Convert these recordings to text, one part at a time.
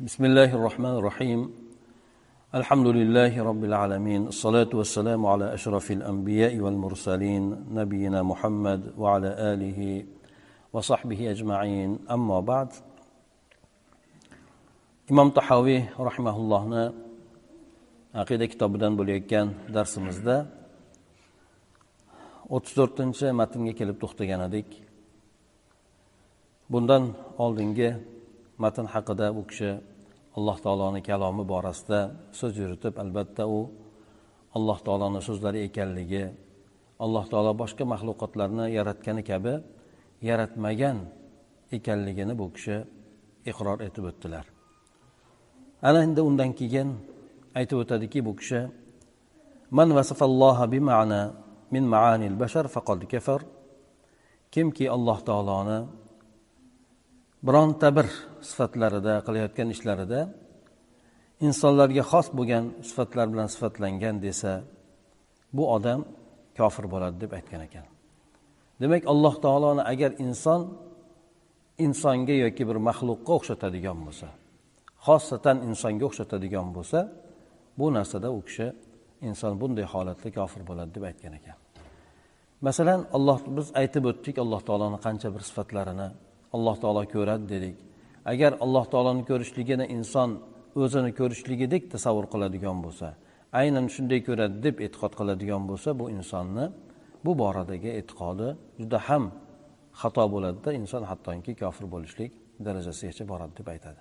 بسم الله الرحمن الرحيم الحمد لله رب العالمين الصلاة والسلام على أشرف الأنبياء والمرسلين نبينا محمد وعلى آله وصحبه أجمعين أما بعد imom tahoviy rahimaullohni aqida kitobidan bo'layotgan darsimizda o'ttiz to'rtinchi matnga kelib to'xtagan edik bundan oldingi matn haqida u kishi alloh taoloni kalomi borasida so'z yuritib albatta u alloh taoloni so'zlari ekanligi alloh taolo boshqa maxluqotlarni yaratgani kabi yaratmagan ekanligini bu kishi iqror etib o'tdilar. Ana endi undan keyin aytib o'tadiki bu kishi man vasafalloha bima'na min ma'anil bashar faqad kafar. Kimki alloh taoloni bironta bir sifatlarida qilayotgan ishlarida insonlarga xos bo'lgan sifatlar bilan sifatlangan desa bu odam kofir bo'ladi deb aytgan ekan. Demak alloh taoloni agar inson insonga yoki bir maxluqqa o'xshatadigan bo'lsa xosatan insonga o'xshatadigan bo'lsa bu narsada u kishi inson bunday holatda kofir bo'ladi deb aytgan ekan. Masalan alloh biz aytib o'tdik alloh taoloni qancha bir sifatlarini alloh taolo ko'radi dedik. Agar alloh taoloni ko'rishligini inson o'zini ko'rishligidek tasavvur qiladigan bo'lsa aynan shunday ko'radi deb e'tiqod qiladigan bo'lsa bu insonni bu boradagi e'tiqodi juda ham xato bo'ladida inson hattoki kofir bo'lishlik darajasigacha boradi deb aytadi.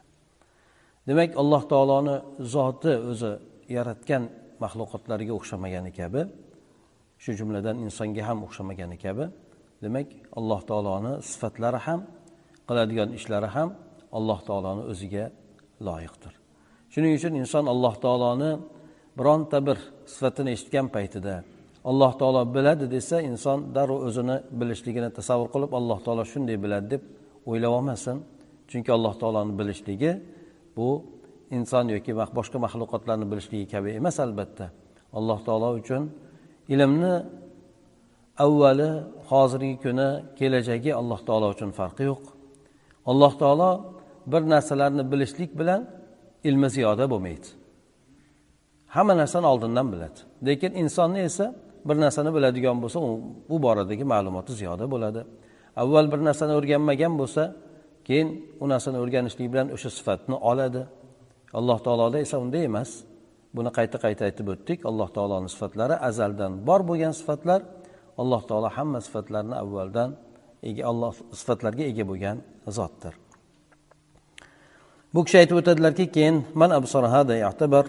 Demak alloh taoloni zoti o'zi yaratgan maxluqotlariga o'xshamagani kabi shu jumladan insonga ham o'xshamagani kabi demak alloh taoloni sifatlari ham qiladigan ishlari ham alloh taoloni o'ziga loyiqdir. Shuning uchun inson alloh taoloni bironta bir sifatini eshitgan paytida alloh taolo biladi desa inson darrov o'zini bilishligini tasavvur qilib alloh taolo shunday biladi deb o'ylab olmasin. Chunki alloh taoloni bilishligi bu inson yoki boshqa maxluqotlarni bilishligi kabi emas albatta. Alloh taolo uchun ilmni avvali hozirgi kuni kelajagi alloh taolo uchun farqi yo'q. Alloh taolo bir narsalarni bilishlik bilan ilmi ziyoda bo'lmaydi. Hamma narsani oldindan biladi. Lekin insonni esa bir narsani biladigan bo'lsa u boradagi ma'lumoti ziyoda bo'ladi. Avval bir narsani o'rganmagan bo'lsa keyin u narsani o'rganishlik bilan o'sha sifatni oladi. Alloh taoloda esa unday emas. Buni qayta qayta aytib o'tdik. Alloh taoloni sifatlari azaldan bor bo'lgan sifatlar alloh taolo hamma sifatlarni avvaldan ega alloh sifatlarga ega bo'lgan zotdir. bu kishi aytib o'tadilarki keyin man absar hada ya'tabar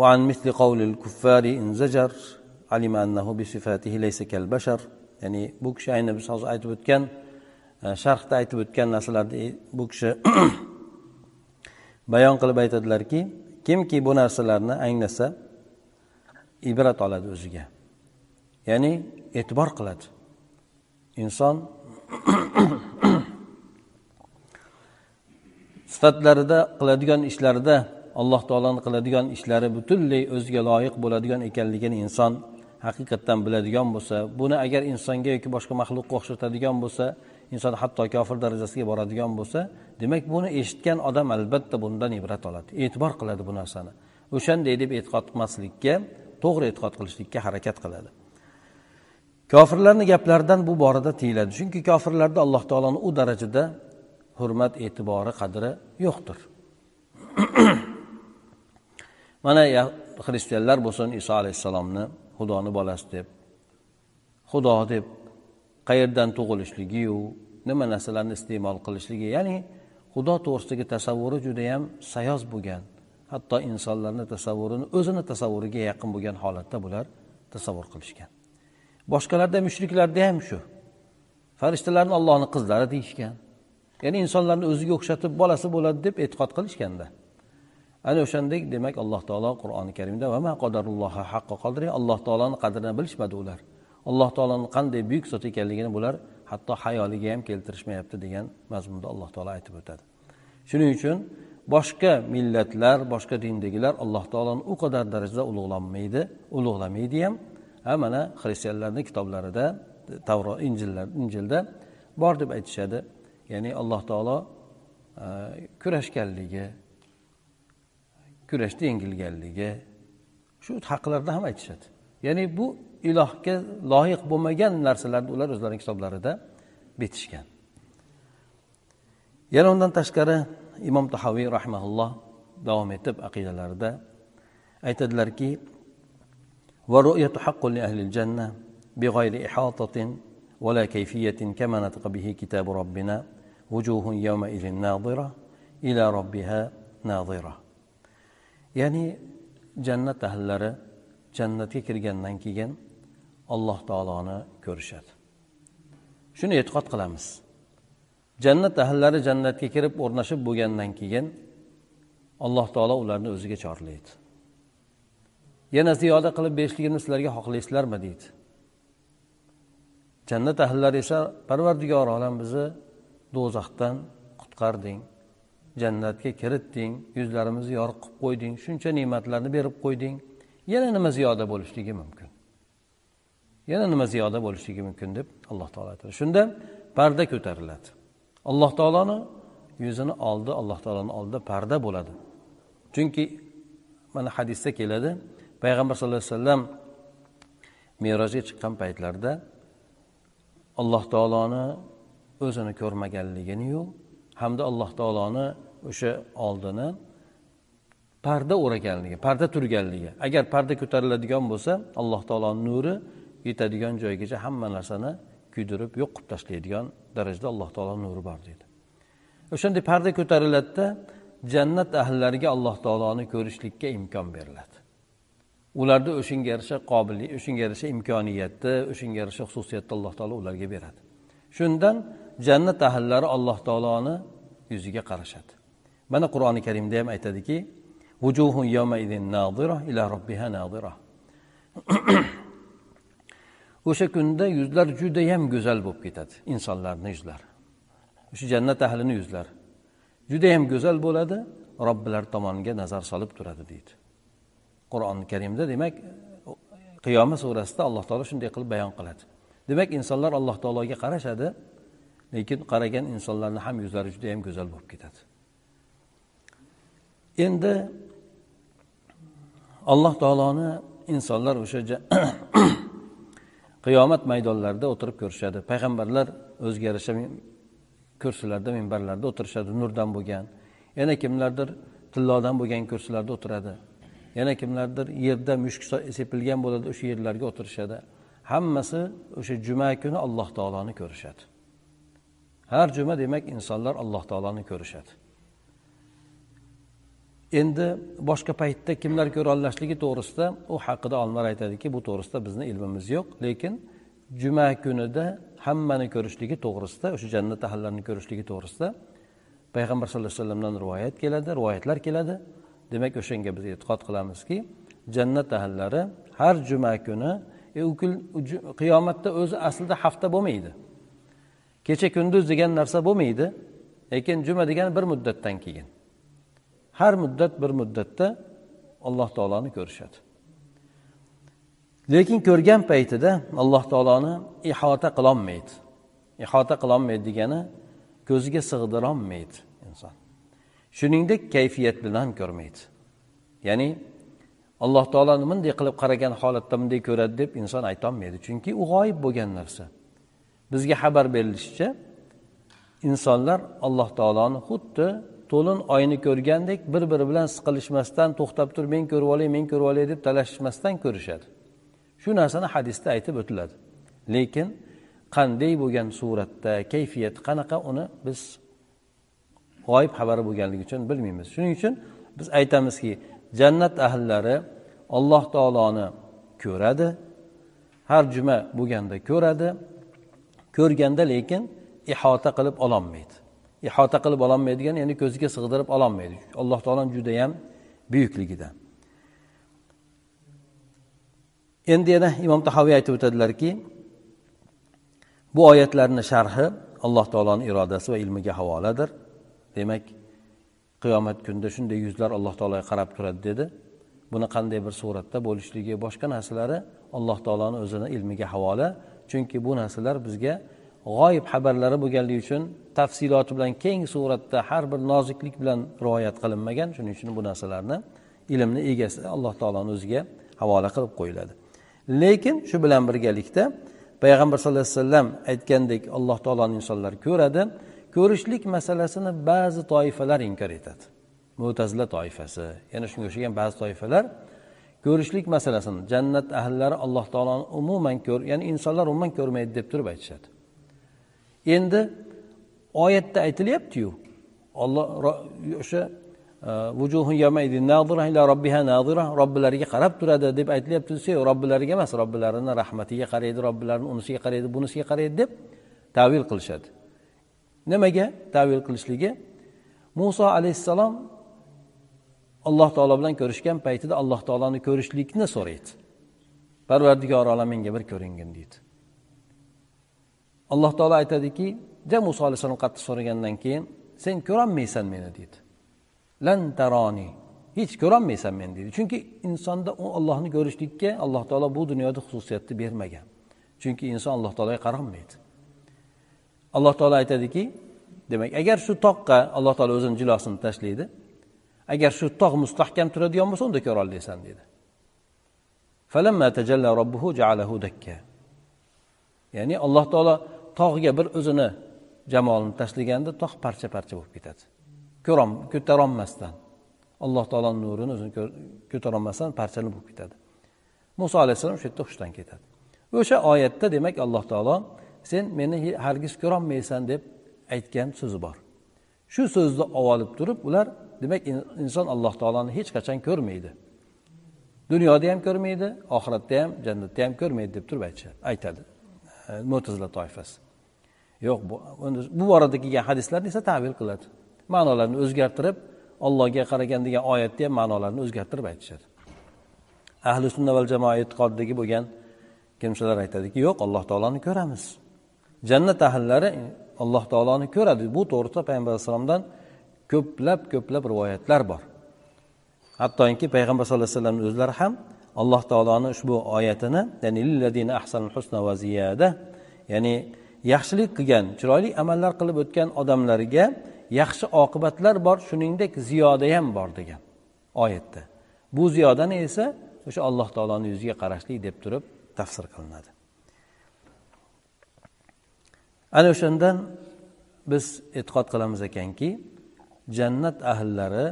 وعن مثل قول الكفار إن زجر علم أنه بصفاته ليس كالبشر ya'ni bu kishi ayni biz hozir aytib o'tgan sharhda aytib o'tgan narsalarni bu kishi bayon qilib aytadilarki kimki bu narsalarni anglasa ibrat oladi o'ziga ya'ni e'tibor qiladi inson sifatlarida qiladigan ishlarida alloh taoloni qiladigan ishlari butunlay o'ziga loyiq bo'ladigan ekanligini inson haqiqatdan biladigan bo'lsa buni agar insonga yoki boshqa maxluqqa o'xshatadigan bo'lsa inson hatto kofir darajasiga boradigan bo'lsa demak buni eshitgan odam albatta bundan ibrat oladi e'tibor qiladi bu narsani. O'shanday deb e'tiqod qilmaslikka to'g'ri e'tiqod qilishlikka harakat qiladi. Kofirlarni gaplaridan bu borada tiyiladi chunki kofirlarda alloh taoloni u darajada hurmat e'tibori qadri yo'qdir. Mana xristianlar bo'lsin iso alayhissalomni xudoni bolasi deb. Xudo deb qayerdan tug'ilishligiyu nima narsalarni iste'mol qilishligi ya'ni xudo to'g'risidagi tasavvuri judayam sayoz bo'lgan hatto insonlarni tasavvurini o'zini tasavvuriga yaqin bo'lgan holatda bular tasavvur qilishgan. Boshqalarda mushriklarda ham shu. Farishtalarni ollohni qizlari deyishgan. Ya'ni insonlarni o'ziga o'xshatib bolasi bo'ladi deb e'tiqod qilishganda. Ana o'shandek demak alloh taolo qur'oni karimda alloh taoloni qadrini bilishmadi ular. Alloh taoloni qanday buyuk zot ekanligini bular hatto hayoliga ham keltirishmayapti degan mazmunda alloh taolo aytib o'tadi. Shuning uchun boshqa millatlar boshqa dindagilar alloh taoloni u qadar darajada ulug'lanmaydi ulug'lamaydi ham. Ha mana xristianlarni kitoblarida tavro injillar injilda bor deb aytishadi. ya'ni alloh taolo kurashganligi kurashda yengilganligi shu haqlarda ham aytishadi ya'ni bu ilohga loyiq bo'lmagan narsalarni ular o'zlarini kitoblarida bitishgan yana undan tashqari imom tahoviy rahimaulloh davom etib aqidalarida aytadilarki ورؤية حق لأهل الجنة بغير إحاطة ولا كيفية كما نطق به كتاب ربنا وجوه يومئذ ناظرة إلى ربها ناظرة ya'ni jannat ahllari jannatga kirgandan keyin alloh taoloni ko'rishadi shuni e'tiqod qilamiz jannat ahllari jannatga kirib o'rnashib bo'lgandan keyin alloh taolo ularni o'ziga chorlaydi yana ziyoda qilib berishligimni sizlarga xohlaysizlarmi deydi jannat ahllari esa parvardigor olam bizni do'zaxdan qutqarding jannatga kiritding yuzlarimizni yorug' qilib qo'yding shuncha ne'matlarni berib qo'yding. Yana nima ziyoda bo'lishligi mumkin? Yana nima ziyoda bo'lishligi mumkin deb alloh taolo aytadi. Shunda parda ko'tariladi. Alloh taoloni yuzini oldi alloh taoloni oldida parda bo'ladi. Chunki mana hadisda keladi payg'ambar sallallohu alayhi vasallam merojga chiqqan paytlarida alloh taoloni o'zini ko'rmaganliginiyu hamda alloh taoloni o'sha oldini parda o'raganligi parda turganligi. Agar parda ko'tariladigan bo'lsa alloh taoloni nuri yetadigan joygacha hamma narsani kuydirib yo'q qilib tashlaydigan darajada alloh taolo nuri bor deydi. O'shanday parda ko'tariladida jannat ahllariga alloh taoloni ko'rishlikka imkon beriladi. Ularda o'shanga yarasha qobillik o'shanga yarasha imkoniyatni o'shanga yarasha xususiyatni alloh taolo ularga beradi. Shundan jannat ahllari alloh taoloni yuziga qarashadi. Mana qur'oni karimda ham aytadiki o'sha kunda yuzlar judayam go'zal bo'lib ketadi insonlarni yuzlari. O'sha jannat ahlini yuzlari judayam go'zal bo'ladi robbilar tomoniga nazar solib turadi deydi. Qur'oni karimda demak qiyomat surasida alloh taolo shunday qilib bayon qiladi. Demak insonlar alloh taologa qarashadi lekin qaragan insonlarni ham yuzlari juda yam go'zal bo'lib ketadi. Endi alloh taoloni insonlar o'sha qiyomat maydonlarida o'tirib ko'rishadi. Payg'ambarlar o'ziga yarasha kursilarda minbarlarda o'tirishadi. Nurdan bo'lgan. Yana kimlardir tillodan bo'lgan kursilarda o'tiradi. Yana kimlardir yerda mushuk sepilgan bo'ladi o'sha yerlarga o'tirishadi. Hammasi o'sha juma kuni alloh taoloni ko'rishadi. Har juma demak insonlar alloh taoloni ko'rishadi. Endi boshqa paytda kimlar ko'ra olashligi to'g'risida u haqida olimlar aytadiki bu to'g'risida bizni ilmimiz yo'q lekin juma kunida hammani ko'rishligi to'g'risida o'sha jannat ahlallarini ko'rishligi to'g'risida payg'ambar sallallohu alayhi vasallamdan rivoyat keladi rivoyatlar keladi. Demak o'shanga biz e'tiqod qilamizki jannat ahllari har juma kuni e, u kun qiyomatda o'zi aslida hafta bo'lmaydi. Kecha kunduz degan narsa bo'lmaydi lekin juma degani bir muddatdan keyin. Har muddat bir muddatda alloh taoloni ko'rishadi. Lekin ko'rgan paytida alloh taoloni ihota qilolmaydi. Ihota qilolmaydi degani ko'ziga sig'dirolmaydi inson. Shuningdek kayfiyat bilan ham ko'rmaydi. Ya'ni alloh taoloni bunday qilib qaragan holatda bunday ko'radi deb inson aytolmaydi. Chunki u g'oyib bo'lgan narsa. Bizga xabar berilishicha insonlar alloh taoloni xuddi to'lin oyni ko'rgandek bir biri bilan siqilishmasdan to'xtab turib men ko'rib olay men ko'rib olay deb talashishmasdan ko'rishadi. Shu narsani hadisda aytib o'tiladi. Lekin qanday bo'lgan suratda kayfiyat qanaqa uni biz g'oyib xabari bo'lganligi uchun bilmaymiz. Shuning uchun biz aytamizki jannat ahllari alloh taoloni ko'radi. Har juma bo'lganda ko'radi. Ko'rganda lekin ihota qilib ololmaydi. Ihota qilib ololmaydi ya'ni ko'ziga sig'dirib ololmaydi. Alloh taoloni judayam buyukligidan endi yana imom tahoviy aytib o'tadilarki bu oyatlarni sharhi alloh taoloni irodasi va ilmiga havoladir. Demak qiyomat kunida shunday yuzlar alloh taologa qarab turadi dedi. Buni qanday bir suratda bo'lishligi boshqa narsalari alloh taoloni o'zini ilmiga havola. Chunki bu narsalar bizga g'oyib xabarlari bo'lganligi uchun tafsiloti bilan keng suratda har bir noziklik bilan rivoyat qilinmagan. Shuning uchun bu narsalarni ilmni egasi alloh taoloni o'ziga havola qilib qo'yiladi. Lekin shu bilan birgalikda payg'ambar sallallohu alayhi vasallam aytgandek alloh taoloni insonlar ko'radi. Ko'rishlik masalasini ba'zi toifalar inkor etadi. Mo'tazila toifasi yana shunga o'xshagan ba'zi toifalar ko'rishlik masalasini jannat ahllari alloh taoloni umuman ko'r ya'ni insonlar umuman ko'rmaydi deb turib aytishadi. Endi oyatda aytilyaptiyu olloh o'sha e, robbilariga qarab turadi deb aytilyapti desa robbilariga emas robbilarini rahmatiga qaraydi robbilarini unisiga qaraydi bunisiga qaraydi deb tavil qilishadi. Nimaga tavil qilishligi? Muso alayhissalom alloh taolo bilan ko'rishgan paytida alloh taoloni ko'rishlikni so'raydi. Parvardigor olam menga bir ko'ringin deydi. Alloh taolo aytadiki ja muso alayhissalom qattiq so'ragandan keyin sen ko'rolmaysan meni deydi. Lan taroni hech ko'rolmaysan meni deydi. Chunki insonda u ollohni ko'rishlikka alloh taolo bu dunyoda xususiyatni bermagan. Chunki inson alloh taologa qarolmaydi. Alloh taolo aytadiki demak agar shu toqqa alloh taolo o'zini jilosini tashlaydi agar shu tog' mustahkam turadigan bo'lsa unda ko'ra olasan dedi ya'ni alloh taolo tog'ga bir o'zini jamolini tashlaganda tog' parcha parcha bo'lib ketadi. Ko'tarolmasdan alloh taoloni nurini o'zini ko'tarolmasdan parchalanib bo'lib ketadi. Muso alayhissalom shu yerda hushdan ketadi. O'sha oyatda demak alloh taolo sen meni hargiz ko'rolmaysan deb aytgan so'zi bor. Shu so'zni olib turib ular demak inson alloh taoloni hech qachon ko'rmaydi. Dunyoda ham ko'rmaydi oxiratda ham jannatda ham ko'rmaydi deb turib aytadi e, mo'tazila toifasi. Yo'q bu bu borada kelgan hadislarni esa tavil qiladi. Ma'nolarini o'zgartirib allohga qaragan degan oyatda ham ma'nolarini o'zgartirib aytishadi. Ahli sunna val jamoa e'tiqodidagi bo'lgan kimsalar aytadiki yo'q alloh taoloni ko'ramiz. Jannat ahllari e, alloh taoloni ko'radi. Bu to'g'risida payg'ambar alayhissalomdan ko'plab ko'plab rivoyatlar bor. Hattoki payg'ambar sallallohu alayhi vasallam o'zlari ham alloh taoloni ushbu oyatini ya'ni husna va ziyada ya'ni yaxshilik qilgan chiroyli amallar qilib o'tgan odamlarga yaxshi oqibatlar bor shuningdek ziyoda ham bor degan oyatda. Bu ziyodani esa o'sha alloh taoloni yuziga qarashlik deb turib tafsir qilinadi. Ana o'shandan biz e'tiqod qilamiz ekanki jannat ahllari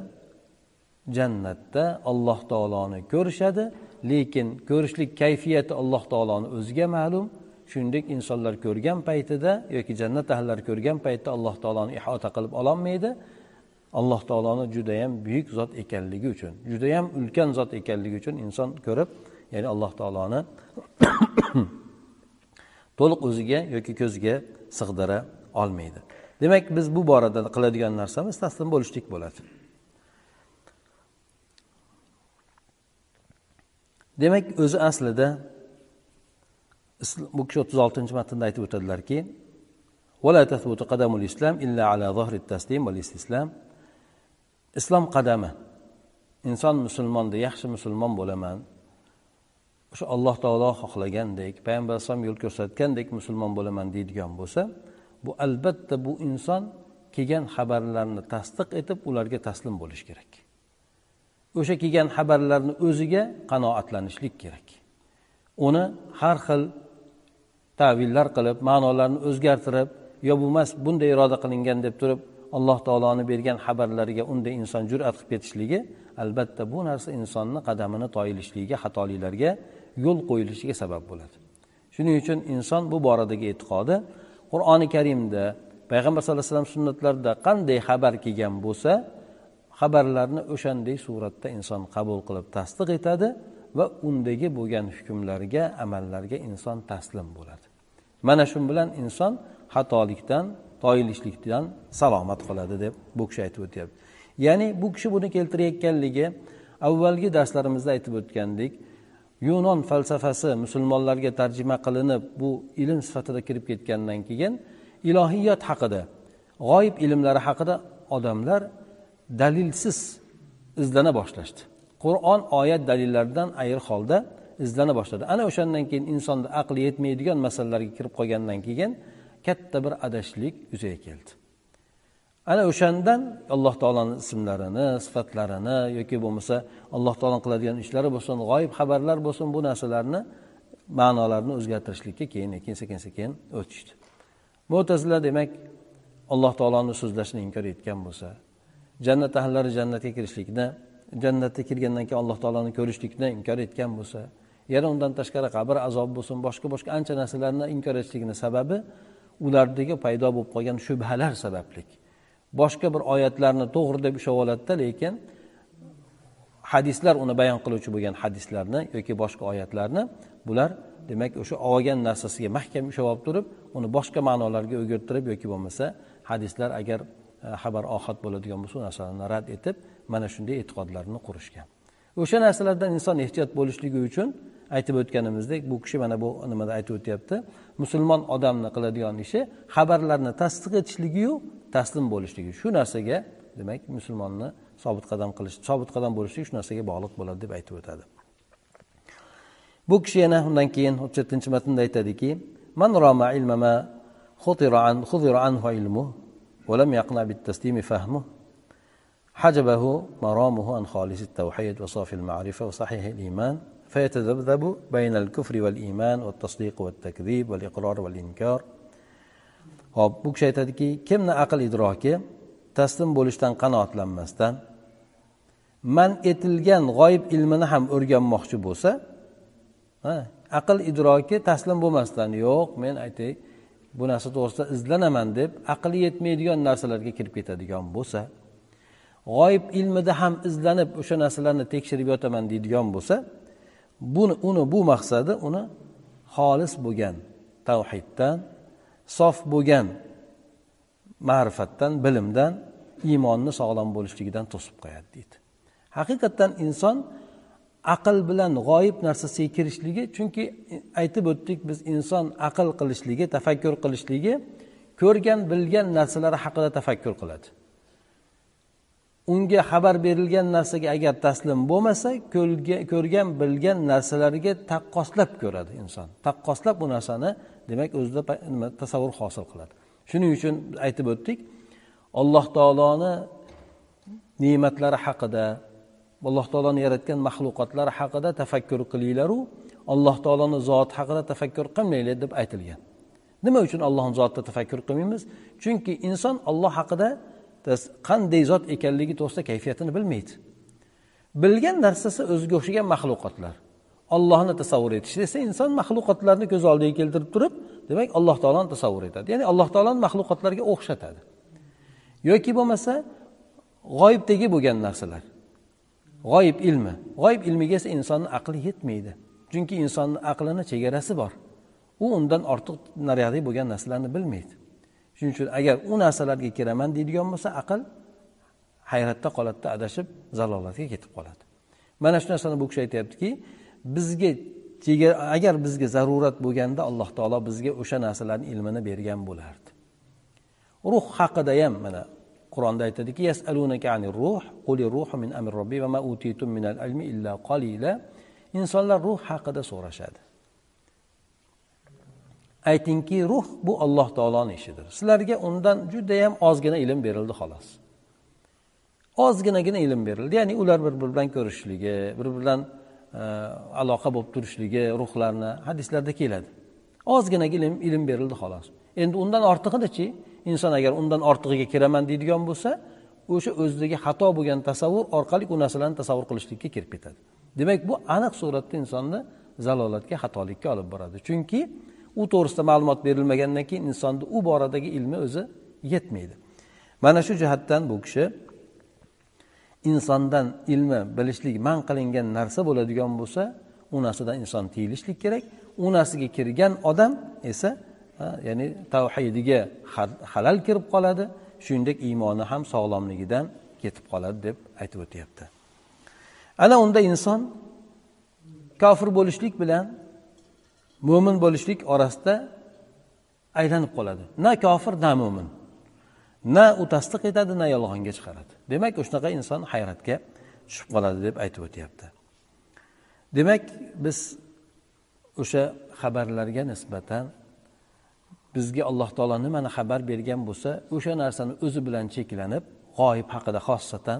jannatda alloh taoloni ko'rishadi lekin ko'rishlik kayfiyati alloh taoloni o'ziga ma'lum. Shuningdek insonlar ko'rgan paytida yoki jannat ahllari ko'rgan paytda alloh taoloni ihota qilib ololmaydi. Alloh taoloni judayam buyuk zot ekanligi uchun judayam ulkan zot ekanligi uchun inson ko'rib ya'ni alloh taoloni to'liq o'ziga yoki ko'ziga sig'dira olmaydi. Demak biz bu borada qiladigan narsamiz taslim bo'lishlik bo'ladi. Demak o'zi aslida bu kishi o'ttiz oltinchi matnda aytib o'tadilarki islom qadami? Inson musulmonda yaxshi musulmon bo'laman. O'sha alloh taolo xohlagandek payg'ambar alayhisalom yo'l ko'rsatgandek musulmon bo'laman deydigan bo'lsa bu albatta bu inson kelgan xabarlarni tasdiq etib ularga taslim bo'lish kerak. O'sha kelgan xabarlarni o'ziga qanoatlanishlik kerak. Uni har xil tavillar qilib ma'nolarni o'zgartirib yo bo'lmas bunday iroda qilingan deb turib alloh taoloni bergan xabarlariga unday inson jur'at qilib ketishligi albatta bu narsa insonni qadamini toyilishligiga xatoliklarga yo'l qo'yilishiga sabab bo'ladi. Shuning uchun inson bu boradagi e'tiqodi qur'oni karimda payg'ambar sallallohu alayhi vasallam sunnatlarida qanday xabar kelgan bo'lsa xabarlarni o'shanday suratda inson qabul qilib tasdiq etadi va undagi bo'lgan hukmlarga amallarga inson taslim bo'ladi. Mana shu bilan inson xatolikdan toyilishlikdan salomat qoladi deb bu kishi aytib o'tyapti. Ya'ni bu kishi buni keltirayotganligi avvalgi darslarimizda aytib o'tgandek yunon falsafasi musulmonlarga tarjima qilinib bu ilm sifatida kirib ketgandan keyin ilohiyot haqida g'oyib ilmlari haqida odamlar dalilsiz izlana boshlashdi. Qur'on oyat dalillaridan ayri holda izlana boshladi. Ana o'shandan keyin insonni aqli yetmaydigan masalalarga kirib qolgandan keyin katta bir adashishlik yuzaga keldi. Ana o'shandan alloh taoloni ismlarini sifatlarini yoki bo'lmasa alloh taolo qiladigan ishlari bo'lsin g'oyib xabarlar bo'lsin bu narsalarni ma'nolarini o'zgartirishlikka keyin keyin sekin sekin o'tishdi. Mo'tazila demak alloh taoloni so'zlashini inkor etgan bo'lsa jannat ahllari jannatga kirishlikni jannatga kirgandan keyin alloh taoloni ko'rishlikni inkor etgan bo'lsa yana undan tashqari qabr azobi bo'lsin boshqa boshqa ancha narsalarni inkor etishligini sababi ulardagi paydo bo'lib qolgan shubhalar sabablik. Boshqa bir oyatlarni to'g'ri deb ushlab oladida lekin hadislar uni bayon qiluvchi bo'lgan hadislarni yoki boshqa oyatlarni bular demak o'sha olgan narsasiga mahkam ushlab olib turib uni boshqa ma'nolarga o'girtirib yoki bo'lmasa hadislar agar e, xabar ohat bo'ladigan bo'lsa u narsalarni rad etib mana shunday e'tiqodlarni qurishgan. O'sha narsalardan inson ehtiyot bo'lishligi uchun aytib o'tganimizdek bu kishi mana bu nimada aytib o'tyapti. Musulmon odamni qiladigan ishi xabarlarni tasdiq etishligiyu taslim bo'lishligi shu narsaga demak musulmonni sobit qadam qilish sobit qadam bo'lishligi shu narsaga bog'liq bo'ladi deb aytib o'tadi bu kishi yana undan keyin o'ttiz yettinchi matnda aytadiki man roma ilmama خضر عنه علمه ولم يقنع بالتسليم فهمه حجبه مرامه عن خالص التوحيد وصافي المعرفة وصحيح الإيمان فيتذبذب بين الكفر والإيمان والتصديق والتكذيب والإقرار والإنكار hop bu kishi aytadiki kimni aql idroki taslim bo'lishdan qanoatlanmasdan man etilgan g'oyib ilmini ham o'rganmoqchi bo'lsa aql idroki taslim bo'lmasdan yo'q men aytay bu narsa to'g'risida izlanaman deb aqli yetmaydigan narsalarga kirib ketadigan bo'lsa g'oyib ilmida ham izlanib o'sha narsalarni tekshirib yotaman deydigan bo'lsa buni uni bu maqsadi uni xolis bo'lgan tavhiddan sof bo'lgan ma'rifatdan bilimdan iymonni sog'lom bo'lishligidan to'sib qo'yadi deydi. Haqiqatdan inson aql bilan g'oyib narsasiga kirishligi chunki aytib o'tdik biz inson aql qilishligi tafakkur qilishligi ko'rgan bilgan narsalari haqida tafakkur qiladi. Unga xabar berilgan narsaga agar taslim bo'lmasa ko'rgan bilgan narsalariga taqqoslab ko'radi inson. Taqqoslab bu narsani demak o'zida nima tasavvur hosil qiladi. Shuning uchun aytib o'tdik alloh taoloni ne'matlari haqida alloh taoloni yaratgan maxluqotlari haqida tafakkur qilinglaru alloh taoloni zoti haqida tafakkur qilmanglar deb aytilgan. Nima uchun allohni zotida tafakkur qilmaymiz? Chunki inson olloh haqida qanday zot ekanligi to'g'risida kayfiyatini bilmaydi. Bilgan narsasi o'ziga o'xshagan maxluqotlar. Ollohni tasavvur etish desa inson maxluqotlarni ko'z oldiga keltirib turib demak alloh taoloni tasavvur etadi. Ya'ni alloh taoloni maxluqotlarga o'xshatadi. Yoki bo'lmasa g'oyibdagi bo'lgan narsalar. G'oyib ilmi. G'oyib ilmiga esa insonni aqli yetmaydi. Chunki insonni aqlini chegarasi bor. U undan ortiq naryoqdagi bo'lgan narsalarni bilmaydi. Shuning uchun agar u narsalarga kiraman deydigan bo'lsa aql hayratda qoladida adashib zalolatga ketib qoladi. Mana shu narsani bu kishi aytyaptiki bizga agar bizga zarurat bo'lganda alloh taolo bizga o'sha narsalarni ilmini bergan bo'lardi. Ruh haqida ham mana qur'onda aytadiki ruh ruhu min amri robbi va ma utitum minal ilmi illa qalila. Insonlar ruh haqida so'rashadi. Aytingki ruh bu alloh taoloni ishidir. Sizlarga undan judayam ozgina ilm berildi xolos. Ozginagina ilm berildi. Ya'ni ular bir biri bilan ko'rishishligi bir biri bilan e, aloqa bo'lib turishligi ruhlarni hadislarda keladi. Ozgina ilm ilm berildi xolos. Endi undan ortig'inichi inson agar undan ortig'iga kiraman deydigan bo'lsa o'sha o'zidagi xato bo'lgan tasavvur orqali u narsalarni tasavvur qilishlikka kirib ketadi. Demak bu aniq suratda insonni zalolatga xatolikka olib boradi. Chunki u to'g'risida ma'lumot berilmagandan keyin insonni u boradagi ilmi o'zi yetmaydi. Mana shu jihatdan bu kishi insondan ilmi bilishlik man qilingan narsa bo'ladigan bo'lsa u narsadan inson tiyilishlik kerak. U narsaga kirgan odam esa ya'ni tavhidiga halal kirib qoladi. Shuningdek iymoni ham sog'lomligidan ketib qoladi deb aytib o'tyapti. Ana unda inson kofir bo'lishlik bilan mo'min bo'lishlik orasida aylanib qoladi. Na kofir na mo'min na u tasdiq etadi na yolg'onga chiqaradi. Demak shunaqa inson hayratga tushib qoladi deb aytib o'tyapti. Demak biz o'sha xabarlarga nisbatan bizga alloh taolo nimani xabar bergan bo'lsa o'sha narsani o'zi bilan cheklanib g'oyib haqida xossatan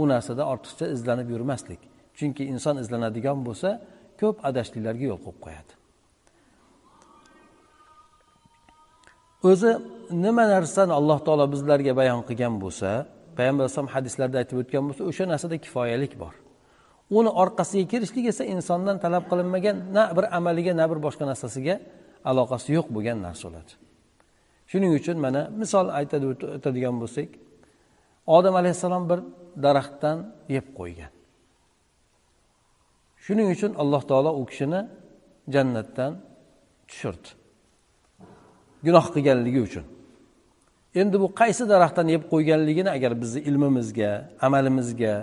u narsada ortiqcha izlanib yurmaslik. Chunki inson izlanadigan bo'lsa ko'p adashliklarga yo'l qo'yib qo'yadi. O'zi nima narsani alloh taolo bizlarga bayon qilgan bo'lsa payg'ambar alayhisalom hadislarda aytib o'tgan bo'lsa o'sha narsada kifoyalik bor. Uni orqasiga kirishlik esa insondan talab qilinmagan na bir amaliga na bir boshqa narsasiga aloqasi yo'q bo'lgan narsa bo'ladi shuning uchun mana misol aytadi o'tadigan bo'lsak odam alayhissalom bir daraxtdan yeb qo'ygan. Shuning uchun alloh taolo u kishini jannatdan tushirdi. Gunoh qilganligi uchun. Endi bu qaysi daraxtdan yeb qo'yganligini agar bizni ilmimizga amalimizga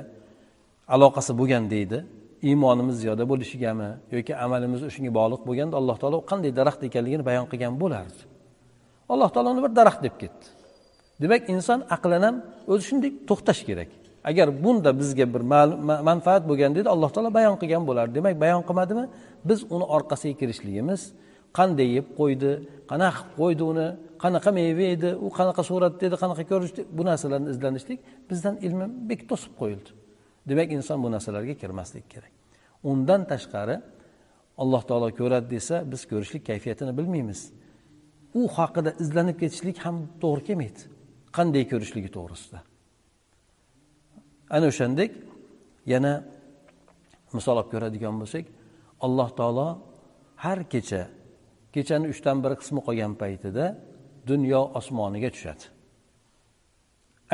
aloqasi bo'lgan deydi iymonimiz ziyoda bo'lishigami yoki amalimiz shunga bog'liq bo'lganda alloh taolo qanday daraxt ekanligini bayon qilgan bo'lardi. Alloh taolo uni bir daraxt deb ketdi. Demak inson aqlan ham o'zi shunday to'xtash kerak. Agar bunda bizga bir manfaat bo'lgan deydi alloh taolo bayon qilgan bo'lardi. Demak bayon qilmadimi? Biz uni orqasiga kirishligimiz qanday yeb qo'ydi qanaqa qilib qo'ydi uni qanaqa meva edi u qanaqa suratda edi qanaqa ko'rinishda bu narsalarni izlanishlik bizdan ilmi bek to'sib qo'yildi. Demak inson bu narsalarga kirmaslik kerak. Undan tashqari alloh taolo ko'radi desa biz ko'rishlik kayfiyatini bilmaymiz. U haqida izlanib ketishlik ham to'g'ri kelmaydi. Qanday ko'rishligi to'g'risida. Ana o'shandek yana misol olib ko'radigan bo'lsak alloh taolo har kecha kechani uchdan bir qismi qolgan paytida dunyo osmoniga tushadi.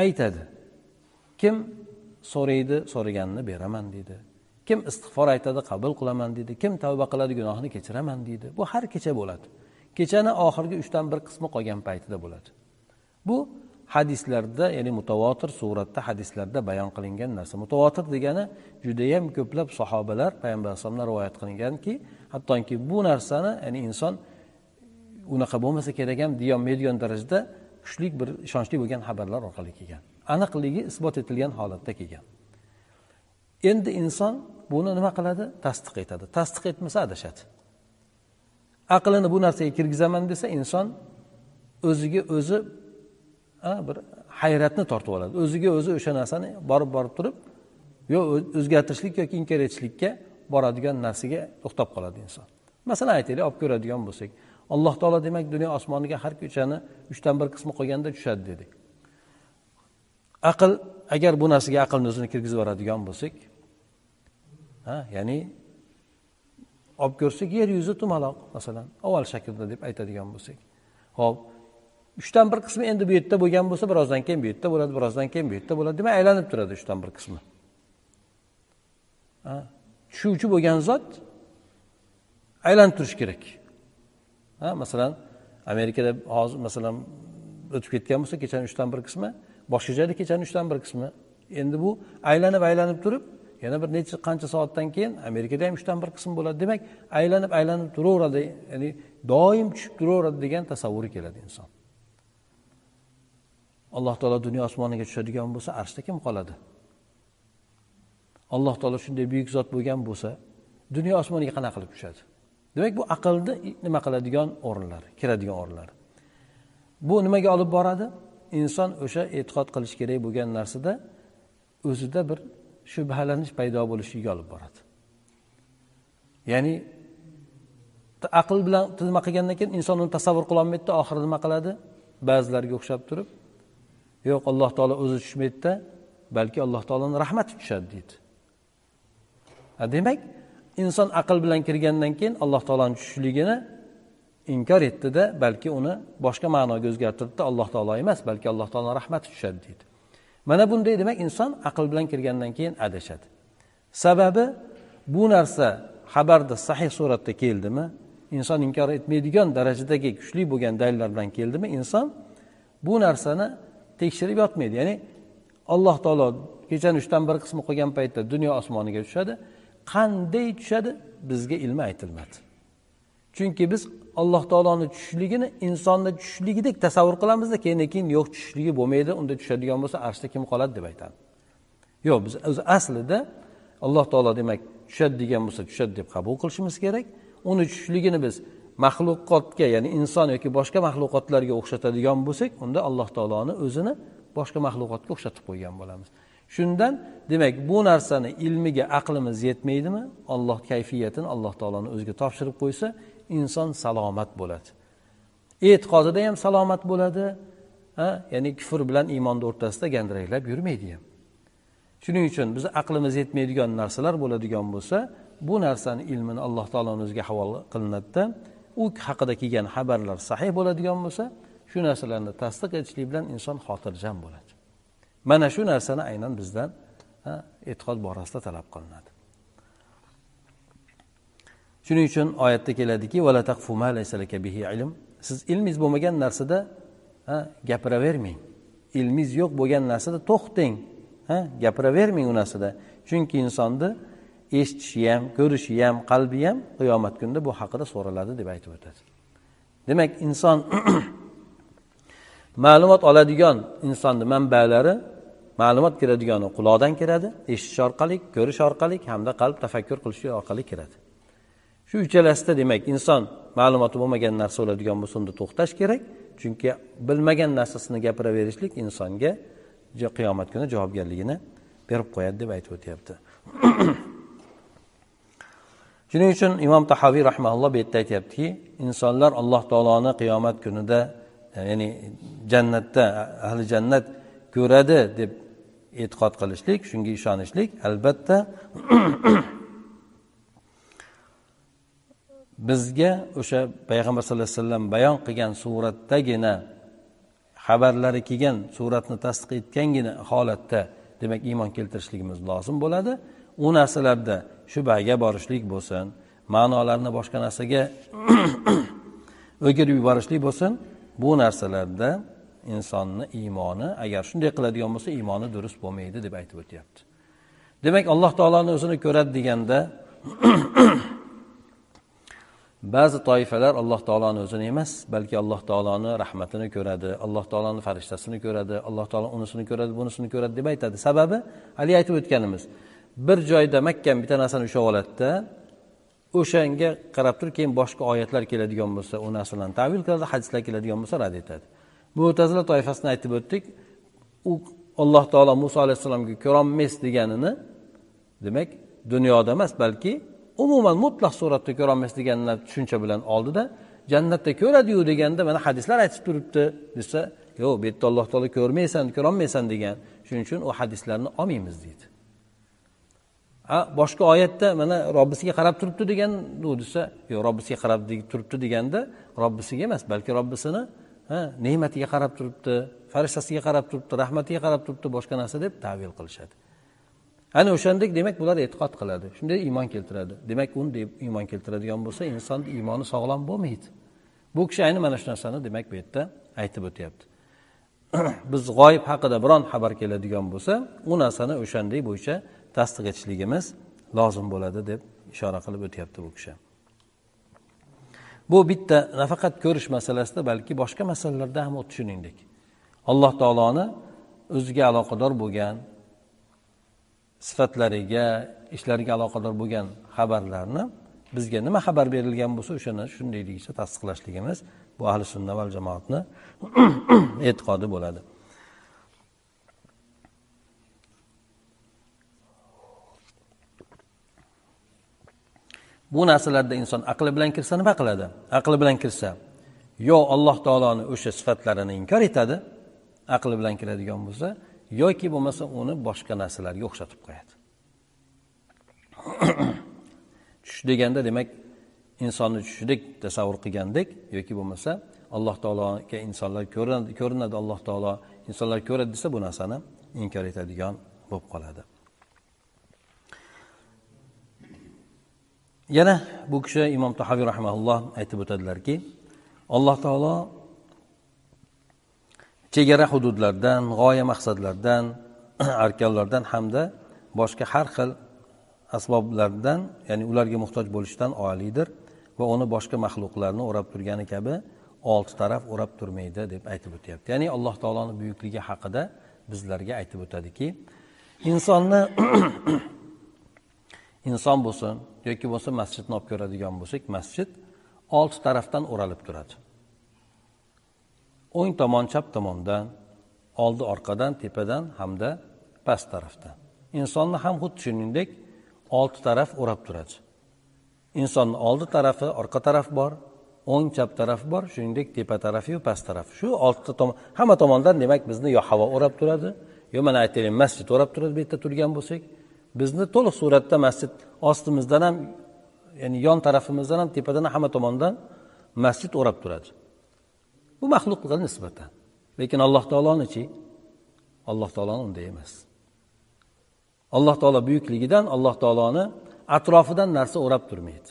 Aytadi kim so'raydi so'raganini beraman deydi. Kim istig'for aytadi qabul qilaman deydi. Kim tavba qiladi gunohini kechiraman deydi. Bu har kecha bo'ladi. Kechani oxirgi uchdan bir qismi qolgan paytida bo'ladi. Bu hadislarda ya'ni mutavotir suratda hadislarda bayon qilingan narsa. Mutavotir degani judayam ko'plab sahobalar payg'ambar alayhisalomdan rivoyat qilinganki hattoki bu narsani ya'ni inson unaqa bo'lmasa kerak ham deyolmaydigan medion darajada kuchli bir ishonchli bo'lgan xabarlar orqali kelgan. Aniqligi isbot etilgan holatda kelgan. Endi inson buni nima qiladi? Tasdiq etadi. Tasdiq etmasa adashadi. Aqlini bu narsaga kirgizaman desa inson o'ziga o'zi bir hayratni tortib oladi. O'ziga o'zi o'sha narsani borib borib turib yo o'zgartirishlik yoki inkor etishlikka boradigan narsaga to'xtab qoladi inson. Masalan aytaylik olib ko'radigan bo'lsak alloh taolo demak dunyo osmoniga har ko'chani uchdan bir qismi qolganda tushadi dedik. Aql agar bu narsaga aqlni o'zini kirgizib yuboradigan bo'lsak ha ya'ni olib ko'rsak yer yuzi tumaloq masalan avval shaklda deb aytadigan bo'lsak ho'p uchdan bir qismi endi bu yerda bo'lgan bo'lsa birozdan keyin bu yerda bo'ladi birozdan keyin bu yerda bo'ladi demak aylanib turadi uchdan bir qismi. Tushuvchi bo'lgan zot aylanib turishi kerak. Ha? Masalan amerikada hozir masalan o'tib ketgan bo'lsa kechani uchdan bir qismi boshqa joyda kechani uchdan bir qismi. Endi bu aylanib aylanib turib yana bir necha qancha soatdan keyin amerikada ham uchdan bir qism bo'ladi. Demak aylanib aylanib turaveradi ya'ni doim tushib turaveradi degan tasavvuri keladi inson. Alloh taolo dunyo osmoniga tushadigan bo'lsa arshda kim qoladi? Alloh taolo shunday buyuk zot bo'lgan bo'lsa dunyo osmoniga qanaqa qilib tushadi? Demak bu aqlni nima qiladigan o'rinlar kiradigan o'rinlar. Bu nimaga olib boradi? Inson o'sha e'tiqod qilish kerak bo'lgan narsada o'zida bir shubhalanish paydo bo'lishiga olib boradi. Ya'ni aql bilan nima qilgandan keyin inson uni tasavvur qilolmaydida oxiri nima qiladi? Ba'zilarga o'xshab turib yo'q alloh taolo o'zi tushmaydida balki alloh taoloni rahmati tushadi deydi. Demak inson aql bilan kirgandan keyin alloh taoloni tushishligini inkor etdida balki uni boshqa ma'noga o'zgartirdida alloh taolo emas balki alloh taoloni rahmati tushadi deydi. Mana bunday demak inson aql bilan kirgandan keyin adashadi. Sababi bu narsa xabarda sahih suratda keldimi inson inkor etmaydigan darajadagi kuchli bo'lgan dalillar bilan keldimi inson bu narsani tekshirib yotmaydi. Ya'ni alloh taolo kechani uchdan bir qismi qolgan paytda dunyo osmoniga tushadi. Qanday tushadi? Bizga ilmi aytilmadi. Chunki biz alloh taoloni tushishligini insonni tushishligidek tasavvur qilamizda keyin keyin yo'q tushishligi bo'lmaydi unda tushadigan bo'lsa arshda kim qoladi deb aytadi yo'q biz o'zi aslida alloh taolo demak tushadi degan bo'lsa tushadi deb qabul qilishimiz kerak. Uni tushishligini biz maxluqotga ya'ni inson yoki boshqa maxluqotlarga o'xshatadigan bo'lsak unda alloh taoloni o'zini boshqa maxluqotga o'xshatib qo'ygan bo'lamiz. Shundan demak bu narsani ilmiga aqlimiz yetmaydimi? Olloh kayfiyatini alloh taoloni o'ziga topshirib qo'ysa inson salomat bo'ladi. E'tiqodida ham salomat bo'ladi ya'ni kufr bilan iymonni o'rtasida gandiraklab yurmaydi ham. Shuning uchun bizni aqlimiz yetmaydigan narsalar bo'ladigan bo'lsa bu narsani ilmini alloh taoloni o'ziga havola qilinadida u haqida kelgan xabarlar sahih bo'ladigan bo'lsa shu narsalarni tasdiq etishlik bilan inson xotirjam bo'ladi. Mana shu narsani aynan bizdan e'tiqod borasida talab qilinadi. Shuning uchun oyatda keladiki siz ilmingiz bo'lmagan narsada gapiravermang. Ilmingiz yo'q bo'lgan narsada to'xtang gapiravermang u narsada. Chunki insonni eshitishi ham ko'rishi ham qalbi ham qiyomat kunida bu haqida so'raladi deb aytib o'tadi. Demak inson ma'lumot oladigan insonni manbalari ma'lumot kiradigani quloqdan kiradi eshitish orqali ko'rish orqali hamda qalb tafakkur qilish orqali kiradi shu uchalasida demak inson ma'lumoti bo'lmagan narsa o'ladigan bo'lsa unda to'xtash kerak chunki bilmagan narsasini gapiraverishlik insonga qiyomat kuni javobgarligini berib qo'yadi deb aytib o'tyapti. shuning uchun imom tahoviy rahmaulloh bu yerda aytyaptiki insonlar alloh taoloni qiyomat kunida e, ya'ni jannatda ahli jannat ko'radi deb e'tiqod qilishlik shunga ishonishlik albatta bizga o'sha payg'ambar sallallohu alayhi vasallam bayon qilgan suratdagina xabarlari kelgan suratni tasdiq etgangina holatda demak iymon keltirishligimiz lozim bo'ladi. U narsalarda shubhaga borishlik bo'lsin ma'nolarni boshqa narsaga o'girib yuborishlik bo'lsin bu narsalarda insonni iymoni agar shunday qiladigan bo'lsa iymoni durust bo'lmaydi deb aytib o'tyapti. Demak alloh taoloni o'zini ko'radi deganda ba'zi toifalar alloh taoloni o'zini emas balki alloh taoloni rahmatini ko'radi alloh taoloni farishtasini ko'radi alloh taolo unisini ko'radi bunisini ko'radi deb aytadi. Sababi haligi aytib o'tganimiz bir joyda mahkam bitta narsani ushlab oladida o'shanga qarab turib keyin boshqa oyatlar keladigan bo'lsa u narsalarni tavil qiladi hadislar keladigan bo'lsa rad etadi. Mo'tazila toifasini aytib o'tdik. U alloh taolo muso alayhissalomga ko'rolmas deganini demak dunyoda emas balki umuman mutlaq suratda ko'rolmas deganlar tushuncha bilan oldida jannatda ko'radiyu deganda mana hadislar aytib turibdi desa yo'q bu yerda alloh taolo ko'rmaysan ko'rolmaysan degan. Shuning uchun u hadislarni olmaymiz deydi. Boshqa oyatda mana robbisiga qarab turibdi degan desa yo'q robbisiga qarab turibdi deganda robbisiga emas balki robbisini ne'matiga qarab turibdi farishtasiga qarab turibdi rahmatiga qarab turibdi boshqa narsa deb tavil qilishadi. Ana o'shandek demak bular e'tiqod qiladi. Shunday iymon keltiradi. Demak unday iymon keltiradigan bo'lsa insonni iymoni sog'lom bo'lmaydi. Bu kishi ayni mana shu narsani demak bu yerda aytib o'tyapti. Biz g'oyib haqida biron xabar keladigan bo'lsa u narsani o'shanday bo'yicha tasdiq etishligimiz lozim bo'ladi deb ishora qilib o'tyapti bu kishi. Bu bitta nafaqat ko'rish masalasida balki boshqa masalalarda ham xuddi shuningdek alloh taoloni o'ziga aloqador bo'lgan sifatlariga ishlariga aloqador bo'lgan xabarlarni bizga nima xabar berilgan bo'lsa o'shani shundayligicha tasdiqlashligimiz bu ahli sunna val jamoatni e'tiqodi bo'ladi. Bu narsalarda inson aqli bilan kirsa nima qiladi? Aqli bilan kirsa yo alloh taoloni o'sha sifatlarini inkor etadi aqli bilan kiradigan bo'lsa yoki bo'lmasa uni boshqa narsalarga o'xshatib qo'yadi. Tush deganda demak insonni tushidek tasavvur qilgandek yoki bo'lmasa alloh taologa insonlar ko'rinadi alloh taolo insonlar ko'radi desa bu narsani inkor etadigan bo'lib qoladi. Yana bu kishi imom tahaviy rahmaulloh aytib o'tadilarki alloh taolo chegara hududlardan g'oya maqsadlardan arkanlardan hamda boshqa har xil asboblardan ya'ni ularga muhtoj bo'lishdan oliydir va uni boshqa maxluqlarni o'rab turgani kabi olti taraf o'rab turmaydi deb aytib o'tyapti. Ya'ni alloh taoloni buyukligi haqida bizlarga aytib o'tadiki insonni inson bo'lsin yoki bo'lmasa masjidni olib ko'radigan bo'lsak masjid olti tarafdan o'ralib turadi. O'ng tomon chap tomondan oldi orqadan tepadan hamda past tarafdan. Insonni ham xuddi shuningdek olti taraf o'rab turadi. Insonni oldi tarafi orqa taraf bor o'ng chap taraf bor shuningdek tepa tarafiyu past taraf. Shu oltita tomon hamma tomondan demak bizni yo havo o'rab turadi yo mana aytaylik masjid o'rab turadi bu yerda turgan bo'lsak. Bizni to'liq suratda masjid ostimizdan ham ya'ni yon tarafimizdan ham tepadan hamma tomondan masjid o'rab turadi. Bu maxluqqa nisbatan. Lekin alloh taolonichi alloh taoloni unday emas. Alloh taolo buyukligidan alloh taoloni atrofidan narsa o'rab turmaydi.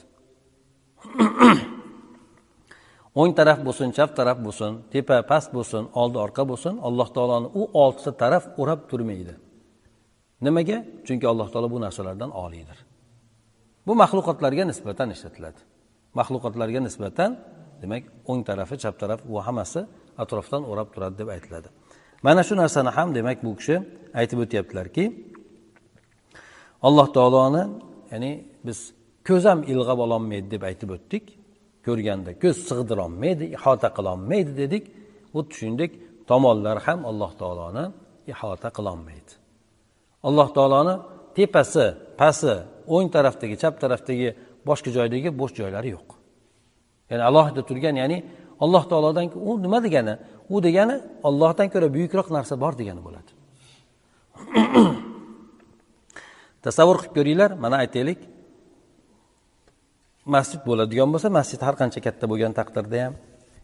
O'ng taraf bo'lsin chap taraf bo'lsin tepa past bo'lsin oldi orqa bo'lsin alloh taoloni u oltita taraf o'rab turmaydi. Nimaga? Chunki alloh taolo bu narsalardan oliydir. Bu maxluqotlarga nisbatan ishlatiladi. Maxluqotlarga nisbatan demak o'ng tarafi chap taraf bu hammasi atrofdan o'rab turadi deb aytiladi. Mana shu narsani ham demak bu kishi aytib o'tyaptilarki alloh taoloni ya'ni biz ko'z ham ilg'ab ololmaydi deb aytib o'tdik. Ko'rganda ko'z sig'dirolmaydi ihota qilolmaydi dedik. Xuddi shuningdek tomonlar ham alloh taoloni ihota qilolmaydi. Alloh taoloni tepasi pasti o'ng tarafdagi chap tarafdagi boshqa joydagi bo'sh joylari yo'q. Ya'ni alohida turgan ya'ni alloh taolodan u nima degani? U degani ollohdan ko'ra buyukroq narsa bor degani bo'ladi. Tasavvur qilib ko'ringlar mana aytaylik. Masjid bo'ladigan bo'lsa masjid har qancha katta bo'lgan taqdirda ham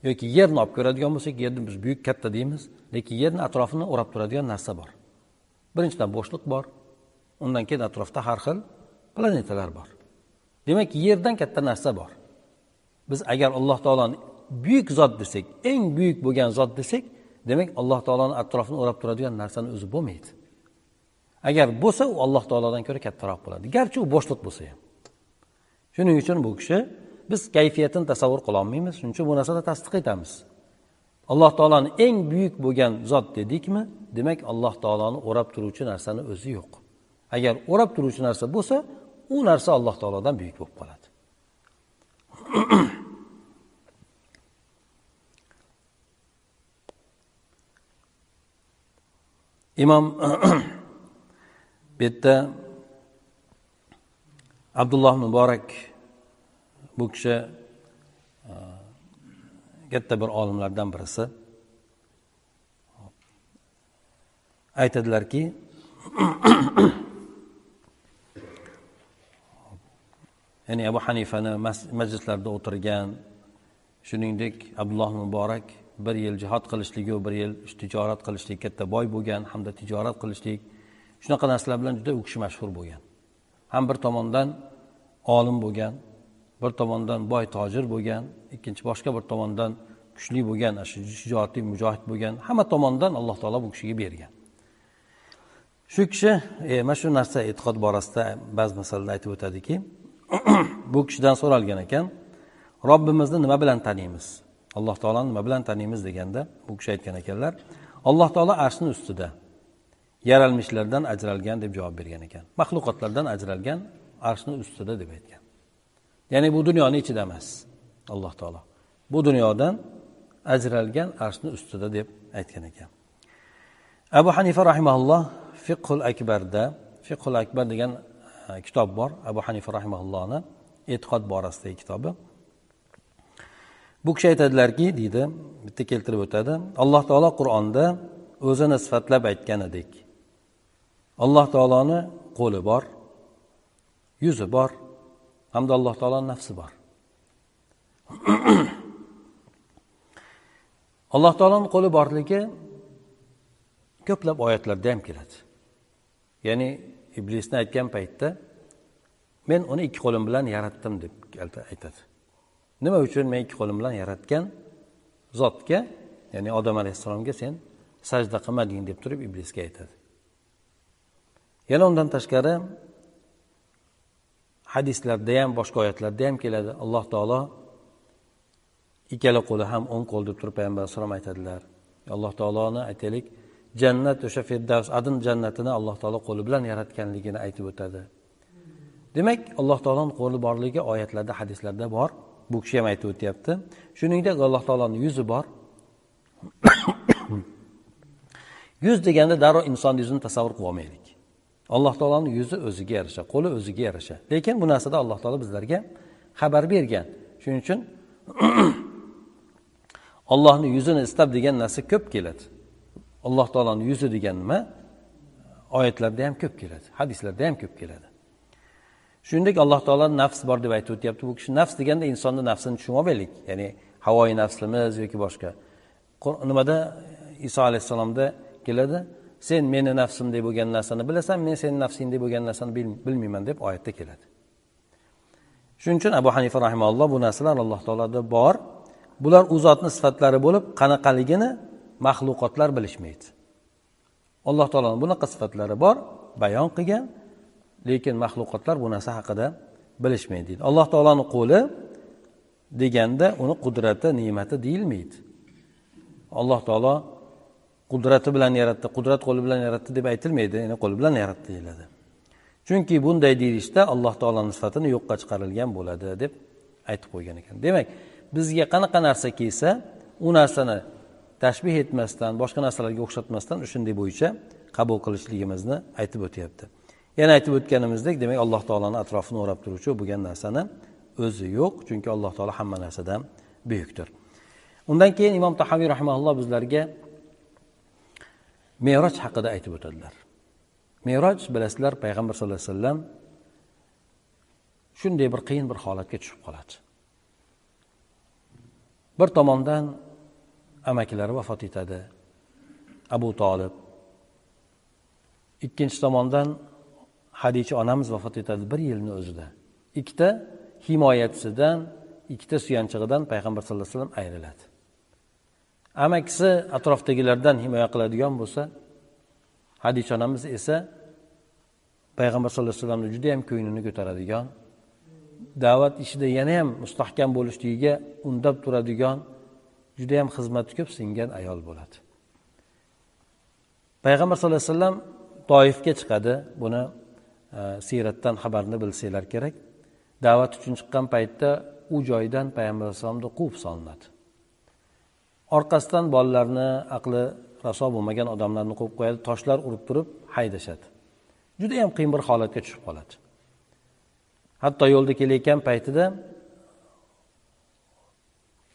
yoki yerni olib ko'radigan bo'lsak yerni biz buyuk katta deymiz lekin yerni atrofini o'rab turadigan narsa bor. Birinchidan bo'shliq bor undan keyin atrofda har xil planetalar bor. Demak yerdan katta narsa bor. Biz agar alloh taoloni buyuk zot desak eng buyuk bo'lgan zot desak demak alloh taoloni atrofini o'rab turadigan narsani o'zi bo'lmaydi. Agar bo'lsa u alloh taolodan ko'ra kattaroq bo'ladi. Garchi u bo'shliq bo'lsa ham. Shuning uchun bu kishi biz kayfiyatini tasavvur qilolmaymiz shuning uchun bu narsani tasdiq etamiz. Alloh taoloni eng buyuk bo'lgan zot dedikmi? Demak alloh taoloni o'rab turuvchi narsani o'zi yo'q. Agar o'rab turuvchi narsa bo'lsa u narsa alloh taolodan buyuk bo'lib qoladi. Imom bu yerda abdulloh muborak bu kishi katta bir olimlardan birisi. Aytadilarki ya'ni abu hanifani majlislarda o'tirgan shuningdek abdulloh muborak bir yil jihod qilishligu bir yil tijorat qilishlik katta boy bo'lgan hamda tijorat qilishlik shunaqa narsalar bilan juda u kishi mashhur bo'lgan. Ham bir tomondan olim bo'lgan bir tomondan boy tojir bo'lgan ikkinchi boshqa bir tomondan kuchli bo'lgan shu shijoatli mujohid bo'lgan hamma tomondan alloh taolo bu kishiga bergan. Shu kishi e, mana shu narsa e'tiqod borasida ba'zi masalalar aytib o'tadiki bu kishidan so'ralgan ekan robbimizni nima bilan taniymiz? Alloh taoloni nima bilan taniymiz deganda bu kishi aytgan ekanlar alloh taolo arshni ustida yaralmishlardan ajralgan deb javob bergan ekan. Maxluqotlardan ajralgan arshni ustida deb aytgan. Ya'ni bu dunyoni ichida emas. Alloh taolo. Bu dunyodan ajralgan arshni ustida deb aytgan ekan. Abu hanifa rahimaulloh fiqhul akbarda fiqhul akbar degan e, kitob bor. Abu hanifa rahimaullohni e'tiqod borasidagi kitobi. Bu kishi aytadilarki deydi bitta keltirib o'tadi. Alloh taolo qur'onda o'zini sifatlab aytgan edik alloh taoloni qo'li bor yuzi bor hamda alloh taoloni nafsi bor. Alloh taoloni qo'li borligi ko'plab oyatlarda ham keladi. Ya'ni iblisni aytgan paytda men uni ikki qo'lim bilan yaratdim deb aytadi. Nima uchun men ikki qo'lim bilan yaratgan zotga ya'ni odam alayhissalomga sen sajda qilmading deb turib iblisga aytadi. Yana undan tashqari hadislarda ham boshqa oyatlarda ham keladi. Alloh taolo ikkala qo'li ham o'ng qo'l deb turib payg'ambar alayhisalom aytadilar. Alloh taoloni aytaylik jannat o'sha firdavs adin jannatini alloh taolo qo'li bilan yaratganligini aytib o'tadi. Demak alloh taoloni qo'li borligi oyatlarda hadislarda bor. Bu kishi ham aytib o'tyapti. Shuningdek alloh taoloni yuzi bor. Yuz deganda darrov insonni yuzini tasavvur qilib olmaylik. Alloh taoloni yuzi o'ziga yarasha qo'li o'ziga yarasha. Lekin bu narsada alloh taolo bizlarga xabar bergan. Shuning uchun ollohni yuzini istab degan narsa ko'p keladi. Alloh taoloni yuzi degan nima? Oyatlarda ham ko'p keladi hadislarda ham ko'p keladi. Shuningdek alloh taolo nafs bor deb aytib o'tyapti. Bu kishi nafs deganda insonni nafsini tushunib olmaylik. Ya'ni havoyi nafsimiz yoki boshqa. Nimada? Iso alayhissalomda keladi. Sen meni nafsimdek bo'lgan narsani bilasan men seni nafsingdek bo'lgan narsani bilmayman deb oyatda keladi. Shuning uchun abu hanifa rahimalloh bu narsalar alloh taoloda bor. Bular u zotni sifatlari bo'lib qanaqaligini maxluqotlar bilishmaydi. Alloh taoloni bunaqa sifatlari bor bayon qilgan lekin maxluqotlar bu narsa haqida bilishmaydi deydi. Alloh taoloni qo'li deganda uni qudrati ne'mati deyilmaydi. Alloh taolo qudrati bilan yaratdi qudrat qo'li bilan yaratdi deb aytilmaydi ya'ni qo'li bilan yaratdi deyiladi. Chunki bunday deyilishda alloh taoloni sifatini yo'qqa chiqarilgan bo'ladi deb aytib qo'ygan ekan. Demak bizga qanaqa narsa kelsa u narsani tashbih etmasdan boshqa narsalarga o'xshatmasdan shunday bo'yicha qabul qilishligimizni aytib o'tyapti. Yana aytib o'tganimizdek demak alloh taoloni atrofini o'rab turuvchi bo'lgan narsani o'zi yo'q chunki alloh taolo hamma narsadan buyukdir. Undan keyin imom tahaviy rahmaulloh bizlarga meroj haqida aytib o'tadilar. Meroj bilasizlar payg'ambar sallallohu alayhi vasallam shunday bir qiyin bir holatga tushib qoladi. Bir tomondan amakilari vafot etadi. Abu tolib ikkinchi tomondan hadicha onamiz vafot etadi bir yilni o'zida. Ikkita himoyachisidan ikkita suyanchig'idan payg'ambar sallallohu alayhi vasallam ayriladi. Amakisi atrofdagilardan himoya qiladigan bo'lsa hadicha onamiz esa payg'ambar sallallohu alayhi vasallamni judayam ko'nglini ko'taradigan da'vat ishida yana ham mustahkam bo'lishligiga undab turadigan juda yam xizmati ko'p singan ayol bo'ladi. Payg'ambar sallallohu alayhi vasallam toifga chiqadi. Buni e, siyratdan xabarni bilsanglar kerak. Da'vat uchun chiqqan paytda u joydan payg'ambar alayhissalomni quvib solinadi. Orqasidan bolalarni aqli raso bo'lmagan odamlarni qo'yib qo'yadi toshlar urib turib haydashadi. Judayam qiyin bir holatga tushib qoladi. Hatto yo'lda kelayotgan paytida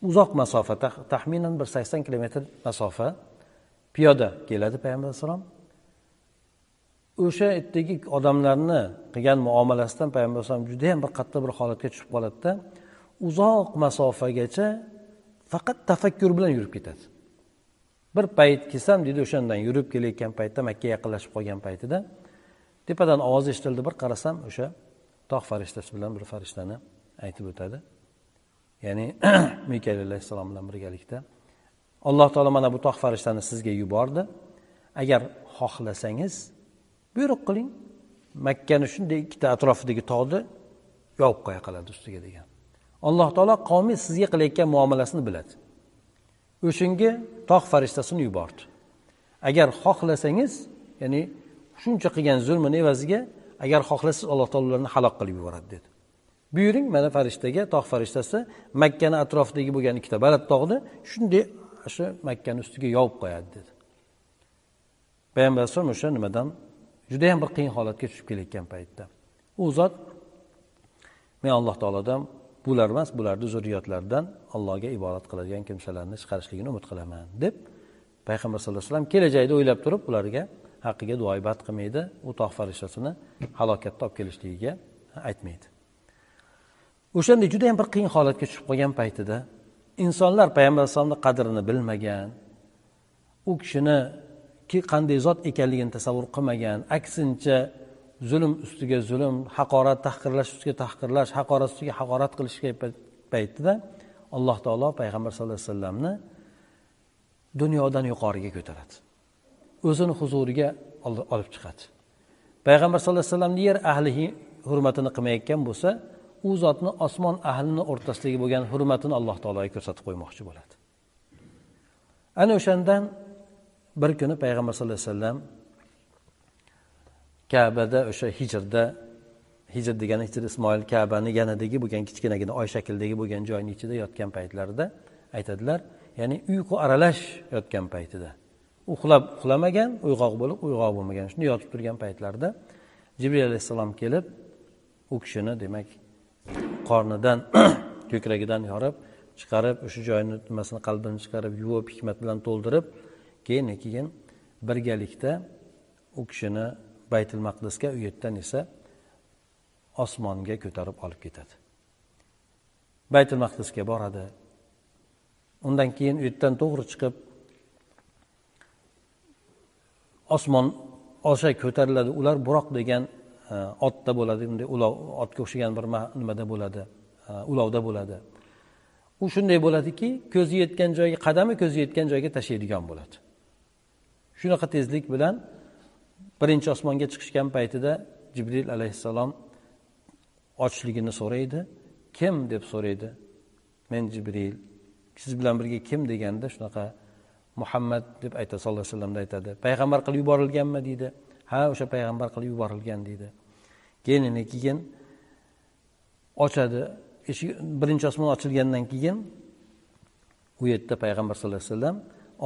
uzoq masofa taxminan bir sakson kilometr masofa piyoda keladi payg'ambar alayhissalom o'sha yerdagi odamlarni qilgan muomalasidan payg'ambar alayhisalom judayam bir qattiq bir holatga tushib qoladida uzoq masofagacha faqat tafakkur bilan yurib ketadi bir payt kelsam deydi o'shandan yurib kelayotgan paytda makka yaqinlashib qolgan paytida tepadan ovoz eshitildi. Bir qarasam o'sha tog' farishtasi bilan bir farishtani aytib o'tadi. Ya'ni mikail alayhissalom bilan birgalikda alloh taolo mana bu tog' farishtani sizga yubordi. Agar xohlasangiz buyruq qiling. Makkani shunday ikkita atrofidagi tog'ni yopib qo'ya qoladi ustiga degan. Alloh taolo qavmi sizga qilayotgan muomalasini biladi. O'shanga tog' farishtasini yubordi. Agar xohlasangiz ya'ni shuncha qilgan zulmini evaziga agar xohlasangiz alloh taolo ularni halok qilib yuboradi dedi. Buyuring mana farishtaga tog' farishtasi makkani atrofidagi bo'lgan ikkita baland tog'ni shunday shu makkani ustiga yovib qo'yadi dedi. Payg'ambar alayhisalom o'sha nimadan judayam bir qiyin holatga tushib kelayotgan paytda. U zot men alloh taolodan bular emas bularni zurriyotlaridan allohga ibodat qiladigan kimsalarni chiqarishligini umid qilaman deb payg'ambar sallallohu alayhi vasallam kelajakni o'ylab turib ularga haqqiga duoibat qilmaydi u tog' farishtasini halokatda olib kelishligiga aytmaydi. O'shanda judayam bir qiyin holatga tushib qolgan paytida insonlar payg'ambar alayhisalomni qadrini bilmagan u kishini qanday zot ekanligini tasavvur qilmagan aksincha zulm ustiga zulm haqorat tahqirlash ustiga tahqirlash haqorat ustiga haqorat qilishga paytida alloh taolo payg'ambar sallallohu alayhi vasallamni dunyodan yuqoriga ko'taradi. O'zini huzuriga olib chiqadi. Payg'ambar sallallohu alayhi vasallamni yer ahli hurmatini qilmayotgan bo'lsa u zotni osmon ahlini o'rtasidagi bo'lgan hurmatini alloh taologa ko'rsatib qo'ymoqchi bo'ladi. Ana o'shandan bir kuni payg'ambar sallallohu alayhi vasallam kabada o'sha hijrda hijr degani hijr ismoil kabani yanadagi bo'lgan kichkinagina oy shaklidagi bo'lgan joyni ichida yotgan paytlarida aytadilar ya'ni uyqu aralash yotgan paytida. Uxlab uxlamagan uyg'oq bo'lib uyg'oq bo'lmagan shunday yotib turgan paytlarida jibril alayhissalom kelib u kishini demak qornidan ko'kragidan yorib chiqarib o'sha joyni nimasini qalbini chiqarib yuvib hikmat bilan to'ldirib keyin keyin birgalikda u kishini baytul maqdisga u yerdan esa osmonga ko'tarib olib ketadi. Baytul maqdisga boradi. Undan keyin u yerdan to'g'ri chiqib osmon osha ko'tariladi. Ular buroq degan e, otda bo'ladi. Bunday ulov otga o'xshagan bir nimada bo'ladi? E, ulovda bo'ladi. U shunday bo'ladiki ko'zi yetgan joyga qadami ko'zi yetgan joyga tashlaydigan bo'ladi. Shunaqa tezlik bilan birinchi osmonga chiqishgan paytida jibril alayhissalom ochligini so'raydi. Kim deb so'raydi? Men jibril. Siz bilan birga kim deganda shunaqa muhammad deb aytadi sallallohu alayhi vasallamda aytadi. Payg'ambar qilib yuborilganmi deydi. Ha o'sha payg'ambar qilib yuborilgan deydi. Keyin keyin ochadi. Eshik birinchi osmon ochilgandan keyin u yerda payg'ambar sallallohu alayhi vasallam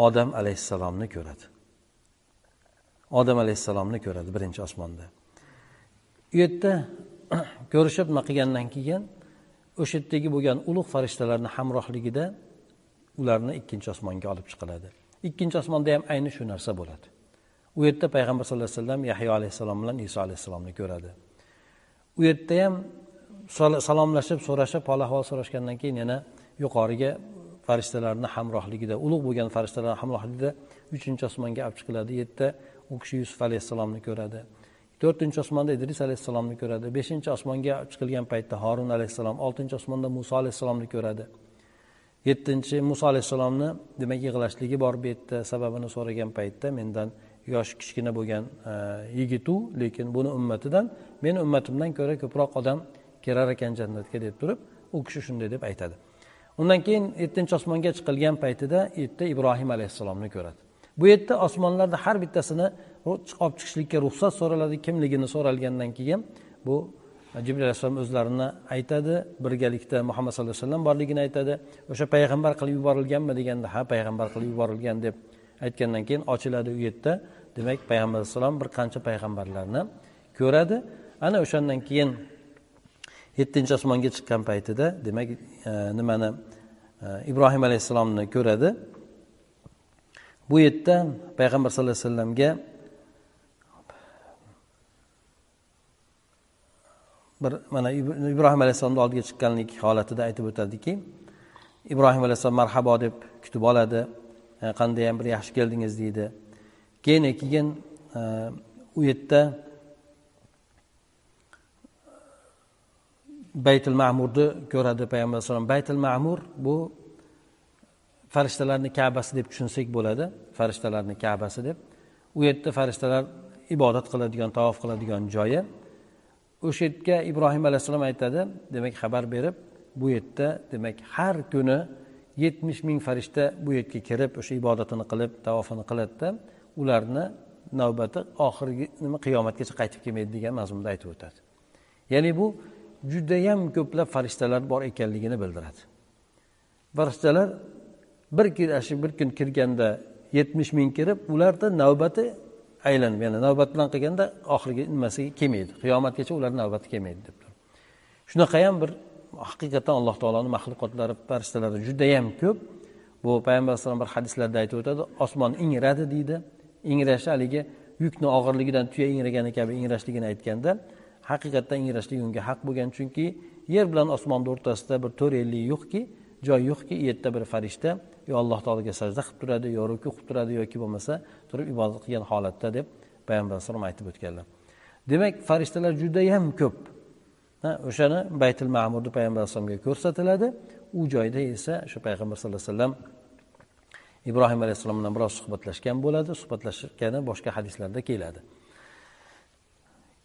odam alayhissalomni ko'radi. Odam alayhissalomni ko'radi birinchi osmonda. U yerda ko'rishib nima qilgandan keyin o'sha yerdagi bo'lgan ulug' farishtalarni hamrohligida ularni ikkinchi osmonga olib chiqiladi. Ikkinchi osmonda ham ayni shu narsa bo'ladi. U yerda payg'ambar sallallohu alayhi vasallam yahyo alayhissalom bilan iso alayhissalomni ko'radi. U yerda ham salomlashib so'rashib hol ahvol so'rashgandan keyin yana yuqoriga farishtalarni hamrohligida ulug' bo'lgan farishtalar hamrohligida uchinchi osmonga olib chiqiladi. U yerda u kishi yusuf alayhissalomni ko'radi. To'rtinchi osmonda idris alayhissalomni ko'radi. Beshinchi osmonga chiqilgan paytda horun alayhissalom oltinchi osmonda muso alayhissalomni ko'radi. Yettinchi muso alayhissalomni demak yig'lashligi bor bu yerda sababini so'ragan paytda mendan yoshi kichkina bo'lgan e, yigitu lekin buni ummatidan meni ummatimdan ko'ra ko'proq odam kirar ekan jannatga deb turib u kishi shunday deb aytadi. Undan keyin yettinchi osmonga chiqilgan paytida u yerda ibrohim alayhissalomni ko'radi. Bu yerda osmonlarda har bittasini olib chiqishlikka ruxsat so'raladi. Kimligini so'ralgandan keyin bu e, jibril alayhissalom o'zlarini aytadi. Birgalikda muhammad sallallohu alayhi vasallam borligini aytadi. O'sha payg'ambar qilib yuborilganmi deganda ha payg'ambar qilib yuborilgan deb aytgandan keyin ochiladi u yerda. Demak payg'ambar alayhissalom bir qancha payg'ambarlarni ko'radi. Ana o'shandan keyin yettinchi osmonga chiqqan paytida demak e, nimani e, ibrohim alayhissalomni ko'radi. Bu yerda payg'ambar sallallohu alayhi vasallamga bir mana ibrohim alayhissalomni oldiga chiqqanlik holatida aytib o'tadiki ibrohim alayhissalom marhabo deb kutib oladi. E, Qandayyam bir yaxshi keldingiz? deydi. Keyin keyin e, u yerda baytul ma'murni ko'radi payg'ambar alayhissalom baytul ma'mur bu farishtalarni kabasi deb tushunsak bo'ladi. Farishtalarni kabasi deb. U yerda farishtalar ibodat qiladigan tavof qiladigan joyi. O'sha yerga ibrohim alayhissalom aytadi demak xabar berib bu yerda demak har kuni yetmish ming farishta bu yerga kirib o'sha ibodatini qilib tavofini qiladida. Ularni navbati oxirgi nima qiyomatgacha qaytib kelmaydi degan mazmunda aytib o'tadi. Ya'ni bu judayam ko'plab farishtalar bor ekanligini bildiradi. Farishtalar bir shu bir kun kirganda yetmish ming kirib ularda navbati aylanib ya'ni navbat bilan qilganda oxirgi nimasiga kelmaydi. Qiyomatgacha ularni navbati kelmaydi deb ham bir haqiqatdan alloh taoloni maxluqotlari farishtalari judayam ko'p. Bu payg'ambar alayhisalom bir hadislarda aytib o'tadi osmon ingradi deydi. Ingrashi haligi yukni og'irligidan tuya ingragani kabi ingrashligini aytganda haqiqatdan ingrashlik unga haq bo'lgan chunki yer bilan osmonni o'rtasida bir to'rt ellik yo'qki joy yo'qki u yerda bir farishta yo alloh taologa sajda qilib turadi yo ruku qilib turadi yoki bo'lmasa turib ibodat qilgan holatda deb payg'ambar alayhisalom aytib o'tganlar. Demak farishtalar judayam ko'p. O'shani baytul ma'murni payg'ambar alayhisalomga ko'rsatiladi. U joyda esa shu payg'ambar sallallohu alayhi vasallam ibrohim alayhissalom bilan biroz suhbatlashgan bo'ladi suhbatlashgani boshqa hadislarda keladi.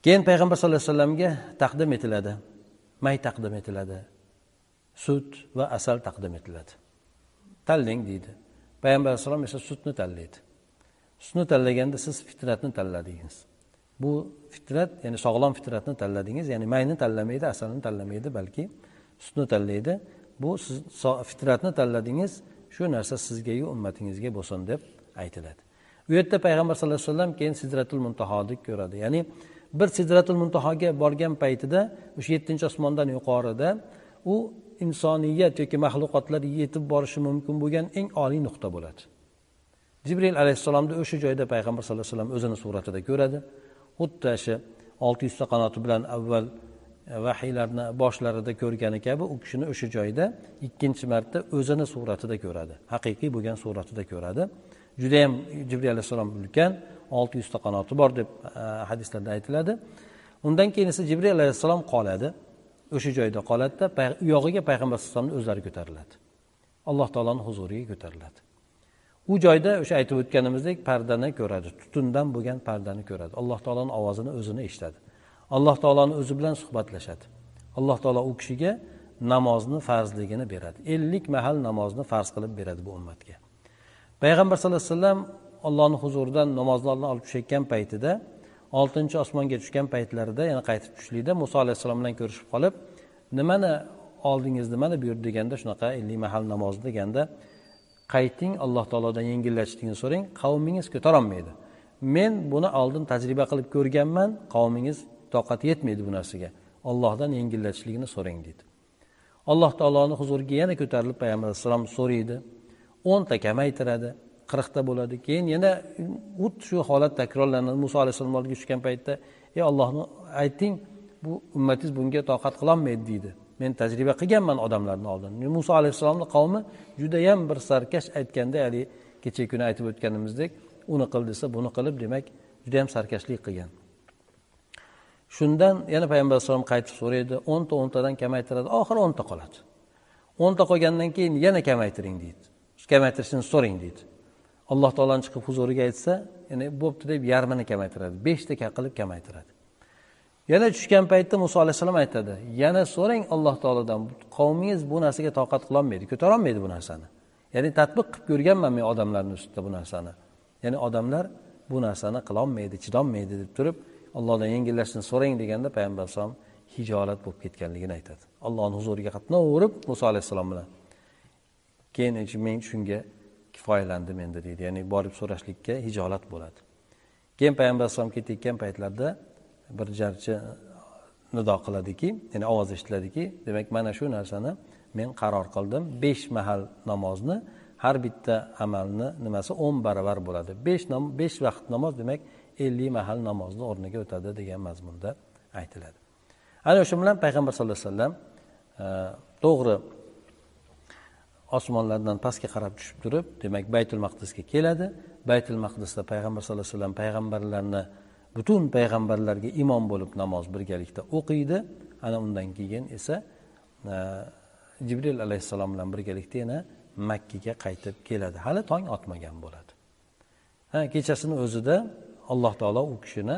Keyin payg'ambar sallallohu alayhi vasallamga taqdim etiladi. May taqdim etiladi. Sut va asal taqdim etiladi. Tanlang deydi. Payg'ambar alayhissalom esa sutni tanlaydi sutni tanlaganda siz fitratni tanladingiz bu fitrat ya'ni sog'lom fitratni tanladingiz ya'ni mayni tanlamaydi asalni tanlamaydi balki sutni tanlaydi bu siz fitratni tanladingiz shu narsa sizgayu ummatingizga bo'lsin deb aytiladi. U yerda payg'ambar sallallohu alayhi vasallam keyin sidratul muntahoni ko'radi. Ya'ni bir sidratul muntahoga borgan paytida o'sha yettinchi osmondan yuqorida u insoniyat yoki maxluqotlar yetib borishi mumkin bo'lgan eng oliy nuqta bo'ladi. Jibril alayhissalomni o'sha joyda payg'ambar sallallohu alayhi vasallam o'zini suratida ko'radi. Xuddi shu olti yuzta qanoti bilan avval e, vahiylarni boshlarida ko'rgani kabi u kishini o'sha joyda ikkinchi marta o'zini suratida ko'radi. Haqiqiy bo'lgan suratida ko'radi. Judayam jibril alayhissalom ulkan olti yuzta qanoti bor deb e, hadislarda aytiladi. Undan keyin esa jibril alayhissalom qoladi. O'sha joyda qoladida u yog'iga payg'ambar alayhisalomni o'zlari ko'tariladi. Alloh taoloni huzuriga ko'tariladi. U joyda o'sha aytib o'tganimizdek pardani ko'radi tutundan bo'lgan pardani ko'radi. Alloh taoloni ovozini o'zini eshitadi. Alloh taoloni o'zi bilan suhbatlashadi. Alloh taolo u kishiga namozni farzligini beradi. Ellik mahal namozni farz qilib beradi bu ummatga. Payg'ambar sallallohu alayhi vasallam allohni huzuridan namozlarni olib tushayotgan paytida oltinchi osmonga tushgan paytlarida yana qaytib tushishlikda muso alayhissalom bilan ko'rishib qolib nimani oldingiz nimani buyurdi deganda shunaqa ellik mahal namoz deganda qayting alloh taolodan yengillatishligini so'rang qavmingiz ko'tarolmaydi. Men buni oldin tajriba qilib ko'rganman qavmingiz toqati yetmaydi bu narsaga. Ollohdan yengillatishligini so'rang deydi. Alloh taoloni huzuriga yana ko'tarilib payg'ambar alayhissalom so'raydi o'nta kamaytiradi qirqta bo'ladi. Keyin yana xuddi shu holat takrorlanadi. Muso alayhissalom oldiga tushgan paytda ey ollohni ayting bu ummatingiz bunga toqat qilolmaydi deydi. Men tajriba qilganman odamlarni oldin. Muso alayhissalomni qavmi judayam bir sarkash aytganda haligi kecha kuni aytib o'tganimizdek uni qil desa buni qilib demak judayam sarkashlik qilgan. Shundan yana payg'ambar alayhisalom qaytib so'raydi o'nta o'ntadan kamaytiradi oxiri o'nta qoladi. O'nta qolgandan keyin yana kamaytiring deydi. Kamaytirishni so'rang deydi. Alloh taoloni chiqib huzuriga aytsa ya'ni bo'pti deb yarmini kamaytiradi beshta qilib kamaytiradi. Yana tushgan paytda muso alayhissalom aytadi yana so'rang alloh taolodan qavmingiz bu narsaga toqat qilolmaydi ko'tarolmaydi bu narsani. Ya'ni tadbiq qilib ko'rganman men odamlarni ustida bu narsani. Ya'ni odamlar bu narsani qilolmaydi chidolmaydi deb turib allohdan yengillashni so'rang deganda payg'ambar alayhisalom hijolat bo'lib ketganligini aytadi. Allohni huzuriga qatnaverib muso alayhissalom bilan. Keyin men shunga kifoyalandim endi deydi. Ya'ni borib so'rashlikka hijolat bo'ladi. Keyin payg'ambar alayhisalom ketayotgan paytlarida bir jarchi nido qiladiki ya'ni ovoz eshitiladiki demak mana shu narsani men qaror qildim. Besh mahal namozni har bitta amalni nimasi o'n baravar bo'ladi. Besh besh vaqt namoz demak ellik mahal namozni o'rniga o'tadi degan mazmunda aytiladi. Ana o'sha bilan payg'ambar sallallohu alayhi vasallam e, to'g'ri osmonlardan pastga qarab tushib turib demak baytul maqdisga keladi. Baytul maqdisda payg'ambar sallallohu alayhi vasallam payg'ambarlarni butun payg'ambarlarga imom bo'lib namoz birgalikda o'qiydi. Ana undan keyin esa e, jibril alayhissalom bilan birgalikda yana makkaga qaytib keladi. Hali tong otmagan bo'ladi. Ha kechasini o'zida alloh taolo u kishini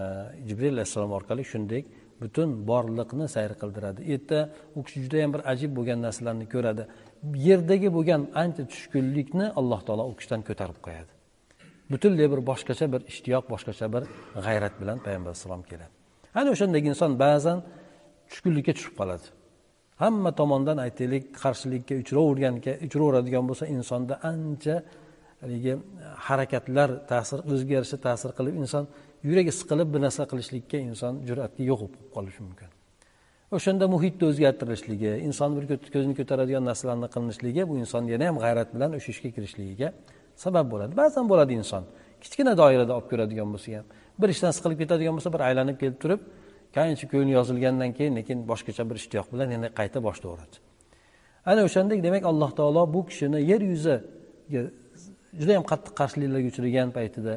e, jibril alayhissalom orqali shunday butun borliqni sayr qildiradi. Erta u kishi judayam bir ajib bo'lgan narsalarni ko'radi. Yerdagi bo'lgan ancha tushkunlikni alloh taolo u kishidan ko'tarib qo'yadi. Butunlay bir boshqacha bir ishtiyoq boshqacha bir g'ayrat bilan payg'ambar alayhissalom keladi. Ana o'shandagi inson ba'zan tushkunlikka tushib qoladi. Hamma tomondan aytaylik qarshilikka uchravergan uchraveradigan bo'lsa insonda ancha haligi harakatlar ta'sir o'ziga yarasha ta'sir qilib inson yuragi siqilib bir narsa qilishlikka inson jur'atga yo'q bo'lib qolishi mumkin. O'shanda muhitni o'zgartirishligi inson bir ko'zini ko'taradigan narsalarni qilinishligi bu inson yana ham g'ayrat bilan o'sha ishga kirishligiga sabab bo'ladi. Ba'zan bo'ladi inson kichkina doirada olib ko'radigan bo'lsa ham bir ishdan siqilib ketadigan bo'lsa bir aylanib kelib turib kancha ko'ngli yozilgandan keyin lekin boshqacha bir ishtiyoq bilan yana qayta boshlayveradi. Ana o'shandek demak alloh taolo bu kishini yer yuziga judayam qattiq qarshiliklarga uchragan paytida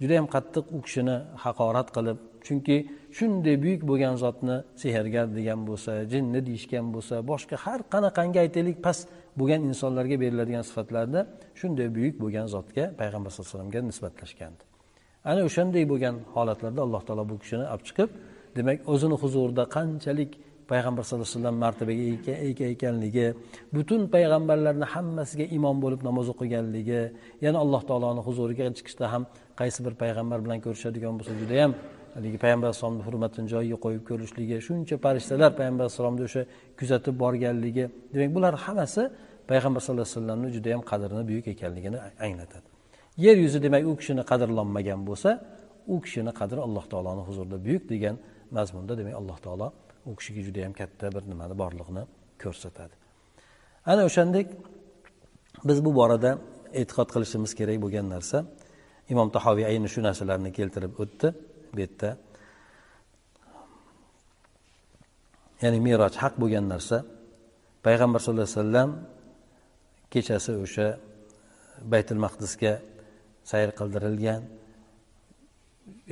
juda yam qattiq u kishini haqorat qilib chunki shunday buyuk bo'lgan zotni sehrgar degan bo'lsa jinni deyishgan bo'lsa boshqa har qanaqangi aytaylik past bo'lgan insonlarga beriladigan sifatlarda shunday buyuk bo'lgan zotga payg'ambar sallallohu alayhi vasallamga nisbatlashgandi. Ana o'shanday bo'lgan holatlarda alloh taolo bu kishini olib chiqib demak o'zini huzurida qanchalik payg'ambar sallallohu alayhi vasallam martabaga ega ekanligi butun payg'ambarlarni hammasiga imom bo'lib namoz o'qiganligi yana alloh taoloni huzuriga chiqishda ham qaysi bir payg'ambar bilan ko'rishadigan bo'lsa judayam haligi payg'ambar alayhisalomni hurmatini joyiga qo'yib ko'rishligi shuncha farishtalar payg'ambar alayhissalomni o'sha kuzatib borganligi. Demak bular hammasi payg'ambar sallallohu alayhi vasallamni judayam qadrini buyuk ekanligini anglatadi. Yer yuzi demak u kishini qadrlanmagan bo'lsa u kishini qadri alloh taoloni huzurida buyuk degan mazmunda demak alloh taolo u kishiga judayam katta bir nimani borlig'ini ko'rsatadi. Ana o'shandek biz bu borada e'tiqod qilishimiz kerak bo'lgan narsa. Imom tahoviy ayni shu narsalarni keltirib o'tdi. Bu yerda. Ya'ni meroj haq bo'lgan narsa. Payg'ambar sallallohu alayhi vasallam kechasi o'sha baytul maqdisga sayr qildirilgan.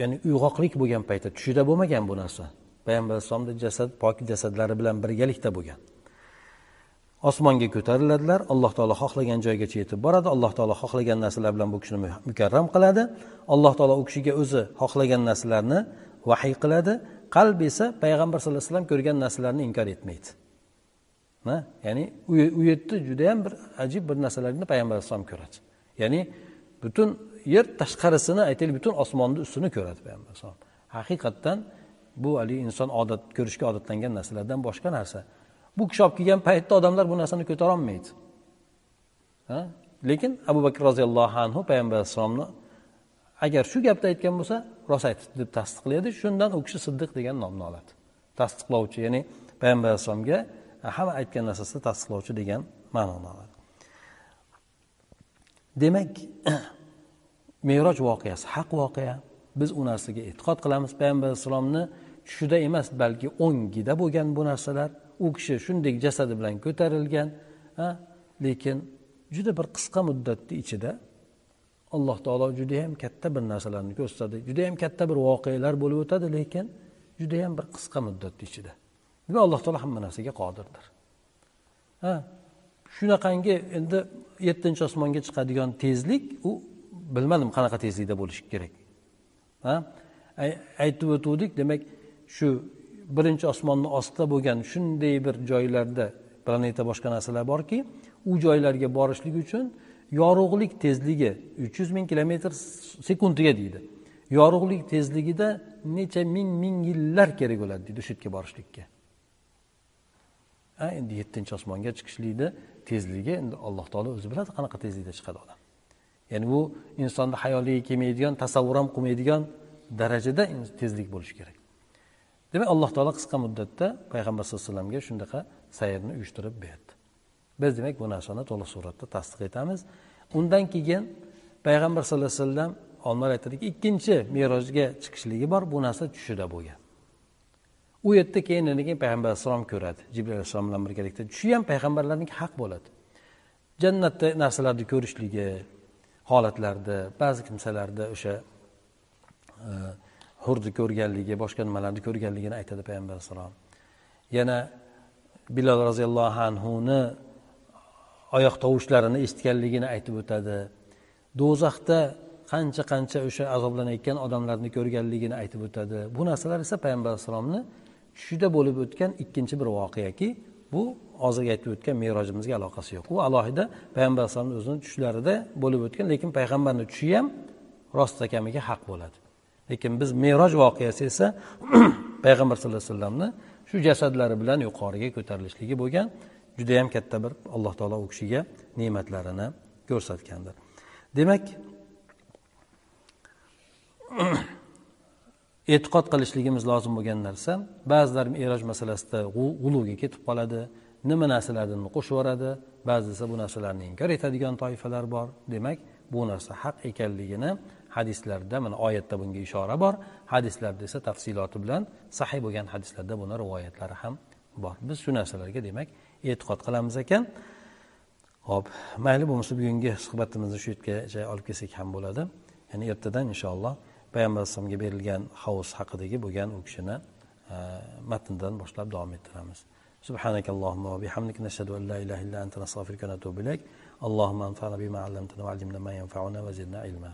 Ya'ni uyg'oqlik bo'lgan paytda tushida bo'lmagan bu narsa. Payg'ambar alayhissalomni jasad pok jasadlari bilan birgalikda bo'lgan. Osmonga ko'tariladilar. Alloh taolo xohlagan joygacha yetib boradi. Alloh taolo xohlagan narsalar bilan bu kishini mukarram qiladi. Alloh taolo u kishiga o'zi xohlagan narsalarni vahiy qiladi. Qalb esa payg'ambar sallallohu alayhi vasallam ko'rgan narsalarni inkor etmaydi. Ya'ni u yerda judayam bir ajib bir narsalarni payg'ambar alayhisalom ko'radi. Ya'ni butun yer tashqarisini aytaylik butun osmonni ustini ko'radi payg'ambar alayhisalom haqiqatdan bu haligi inson odat ko'rishga odatlangan narsalardan boshqa narsa. Bu kishi olib kelgan paytda odamlar bu narsani ko'tarolmaydi. Lekin abu bakr roziyallohu anhu payg'ambar alayhissalomni agar shu gapni aytgan bo'lsa rost aytibdi deb tasdiqlaydi. Shundan u kishi siddiq degan nomni oladi. Tasdiqlovchi ya'ni payg'ambar alayhissalomga hamma aytgan narsasini tasdiqlovchi degan ma'noni oladi. Demak meroj voqeasi haq voqea. Biz u narsaga e'tiqod qilamiz. Payg'ambar alayhissalomni tushida emas balki o'ngida bo'lgan bu narsalar. U kishi shunday jasadi bilan ko'tarilgan lekin juda bir qisqa muddatni ichida alloh taolo judayam katta bir narsalarni ko'rsatadi. Judayam katta bir voqealar bo'lib o'tadi lekin judayam bir qisqa muddatni ichida. Demak alloh taolo hamma narsaga qodirdir? Ha? Shunaqangi endi yettinchi osmonga chiqadigan tezlik u bilmadim qanaqa tezlikda bo'lishi kerak. Ha? Aytib o'tuvdik demak shu birinchi osmonni ostida bo'lgan shunday bir joylarda planeta boshqa narsalar borki u joylarga borishlik uchun yorug'lik tezligi uch yuz ming kilometr sekundiga deydi. Yorug'lik tezligida necha ming ming yillar kerak bo'ladi deydi o'sha yerga borishlikka endi yettinchi osmonga chiqishlikni tezligi endi alloh taolo o'zi biladi qanaqa tezlikda chiqadi odam. Ya'ni bu insonni hayoliga kelmaydigan tasavvur ham qilmaydigan darajada tezlik bo'lishi kerak. Demak alloh taolo qisqa muddatda payg'ambar sallallohu alayhi vasallamga shunaqa sayrni uyushtirib berdi. Biz demak bu narsani to'liq suratda tasdiq etamiz. Undan keyin payg'ambar sallallohu alayhi vasallam olimlar aytadiki ikkinchi merojga chiqishligi bor bu narsa tushida bo'lgan. U yerda keyin keyin payg'ambar alayhissalom ko'radi jibril alayhissalom bilan birgalikda tushi ham payg'ambarlarniki haq bo'ladi. Jannatda narsalarni ko'rishligi holatlarda ba'zi kimsalarda o'sha e, hurni ko'rganligi boshqa nimalarni ko'rganligini aytadi payg'ambar alayhissalom yana bilol roziyallohu anhuni oyoq tovushlarini eshitganligini aytib o'tadi. Do'zaxda qancha qancha o'sha azoblanayotgan odamlarni ko'rganligini aytib o'tadi. Bu narsalar esa payg'ambar alayhissalomni tushida bo'lib o'tgan ikkinchi bir voqeaki. Bu hozirgi aytib o'tgan merojimizga aloqasi yo'q. U alohida payg'ambar alayhisalomni o'zini tushlarida bo'lib o'tgan lekin payg'ambarni tushi ham rost ekaniga haq bo'ladi. Lekin biz meroj voqeasi esa payg'ambar sallallohu alayhi vasallamni shu jasadlari bilan yuqoriga ko'tarilishligi bo'lgan judayam katta bir alloh taolo u kishiga ne'matlarini ko'rsatgandir. Demak e'tiqod qilishligimiz lozim bo'lgan narsa. Ba'zilar meroj masalasida g'uluvga ketib qoladi nima narsalarni qo'shib yuboradi ba'zi bu narsalarni inkor etadigan toifalar bor. Demak bu narsa haq ekanligini hadislarda mana oyatda bunga ishora bor hadislarda esa tafsiloti bilan sahiy bo'lgan hadislarda buni rivoyatlari ham bor biz shu narsalarga demak e'tiqod qilamiz ekan ho'p mayli bo'lmasa bugungi suhbatimizni shu yergacha olib kelsak ham bo'ladi ya'ni ertadan inshaalloh payg'ambar alayhisalomga berilgan hovuz haqidagi bo'lgan u kishini e, matndan boshlab davom ettiramiz سبحانك اللهم وبحمدك نشهد أن لا إله إلا أنت نستغفرك ونتوب إليك اللهم انفعنا بما علمتنا وعلمنا ما ينفعنا وزدنا علما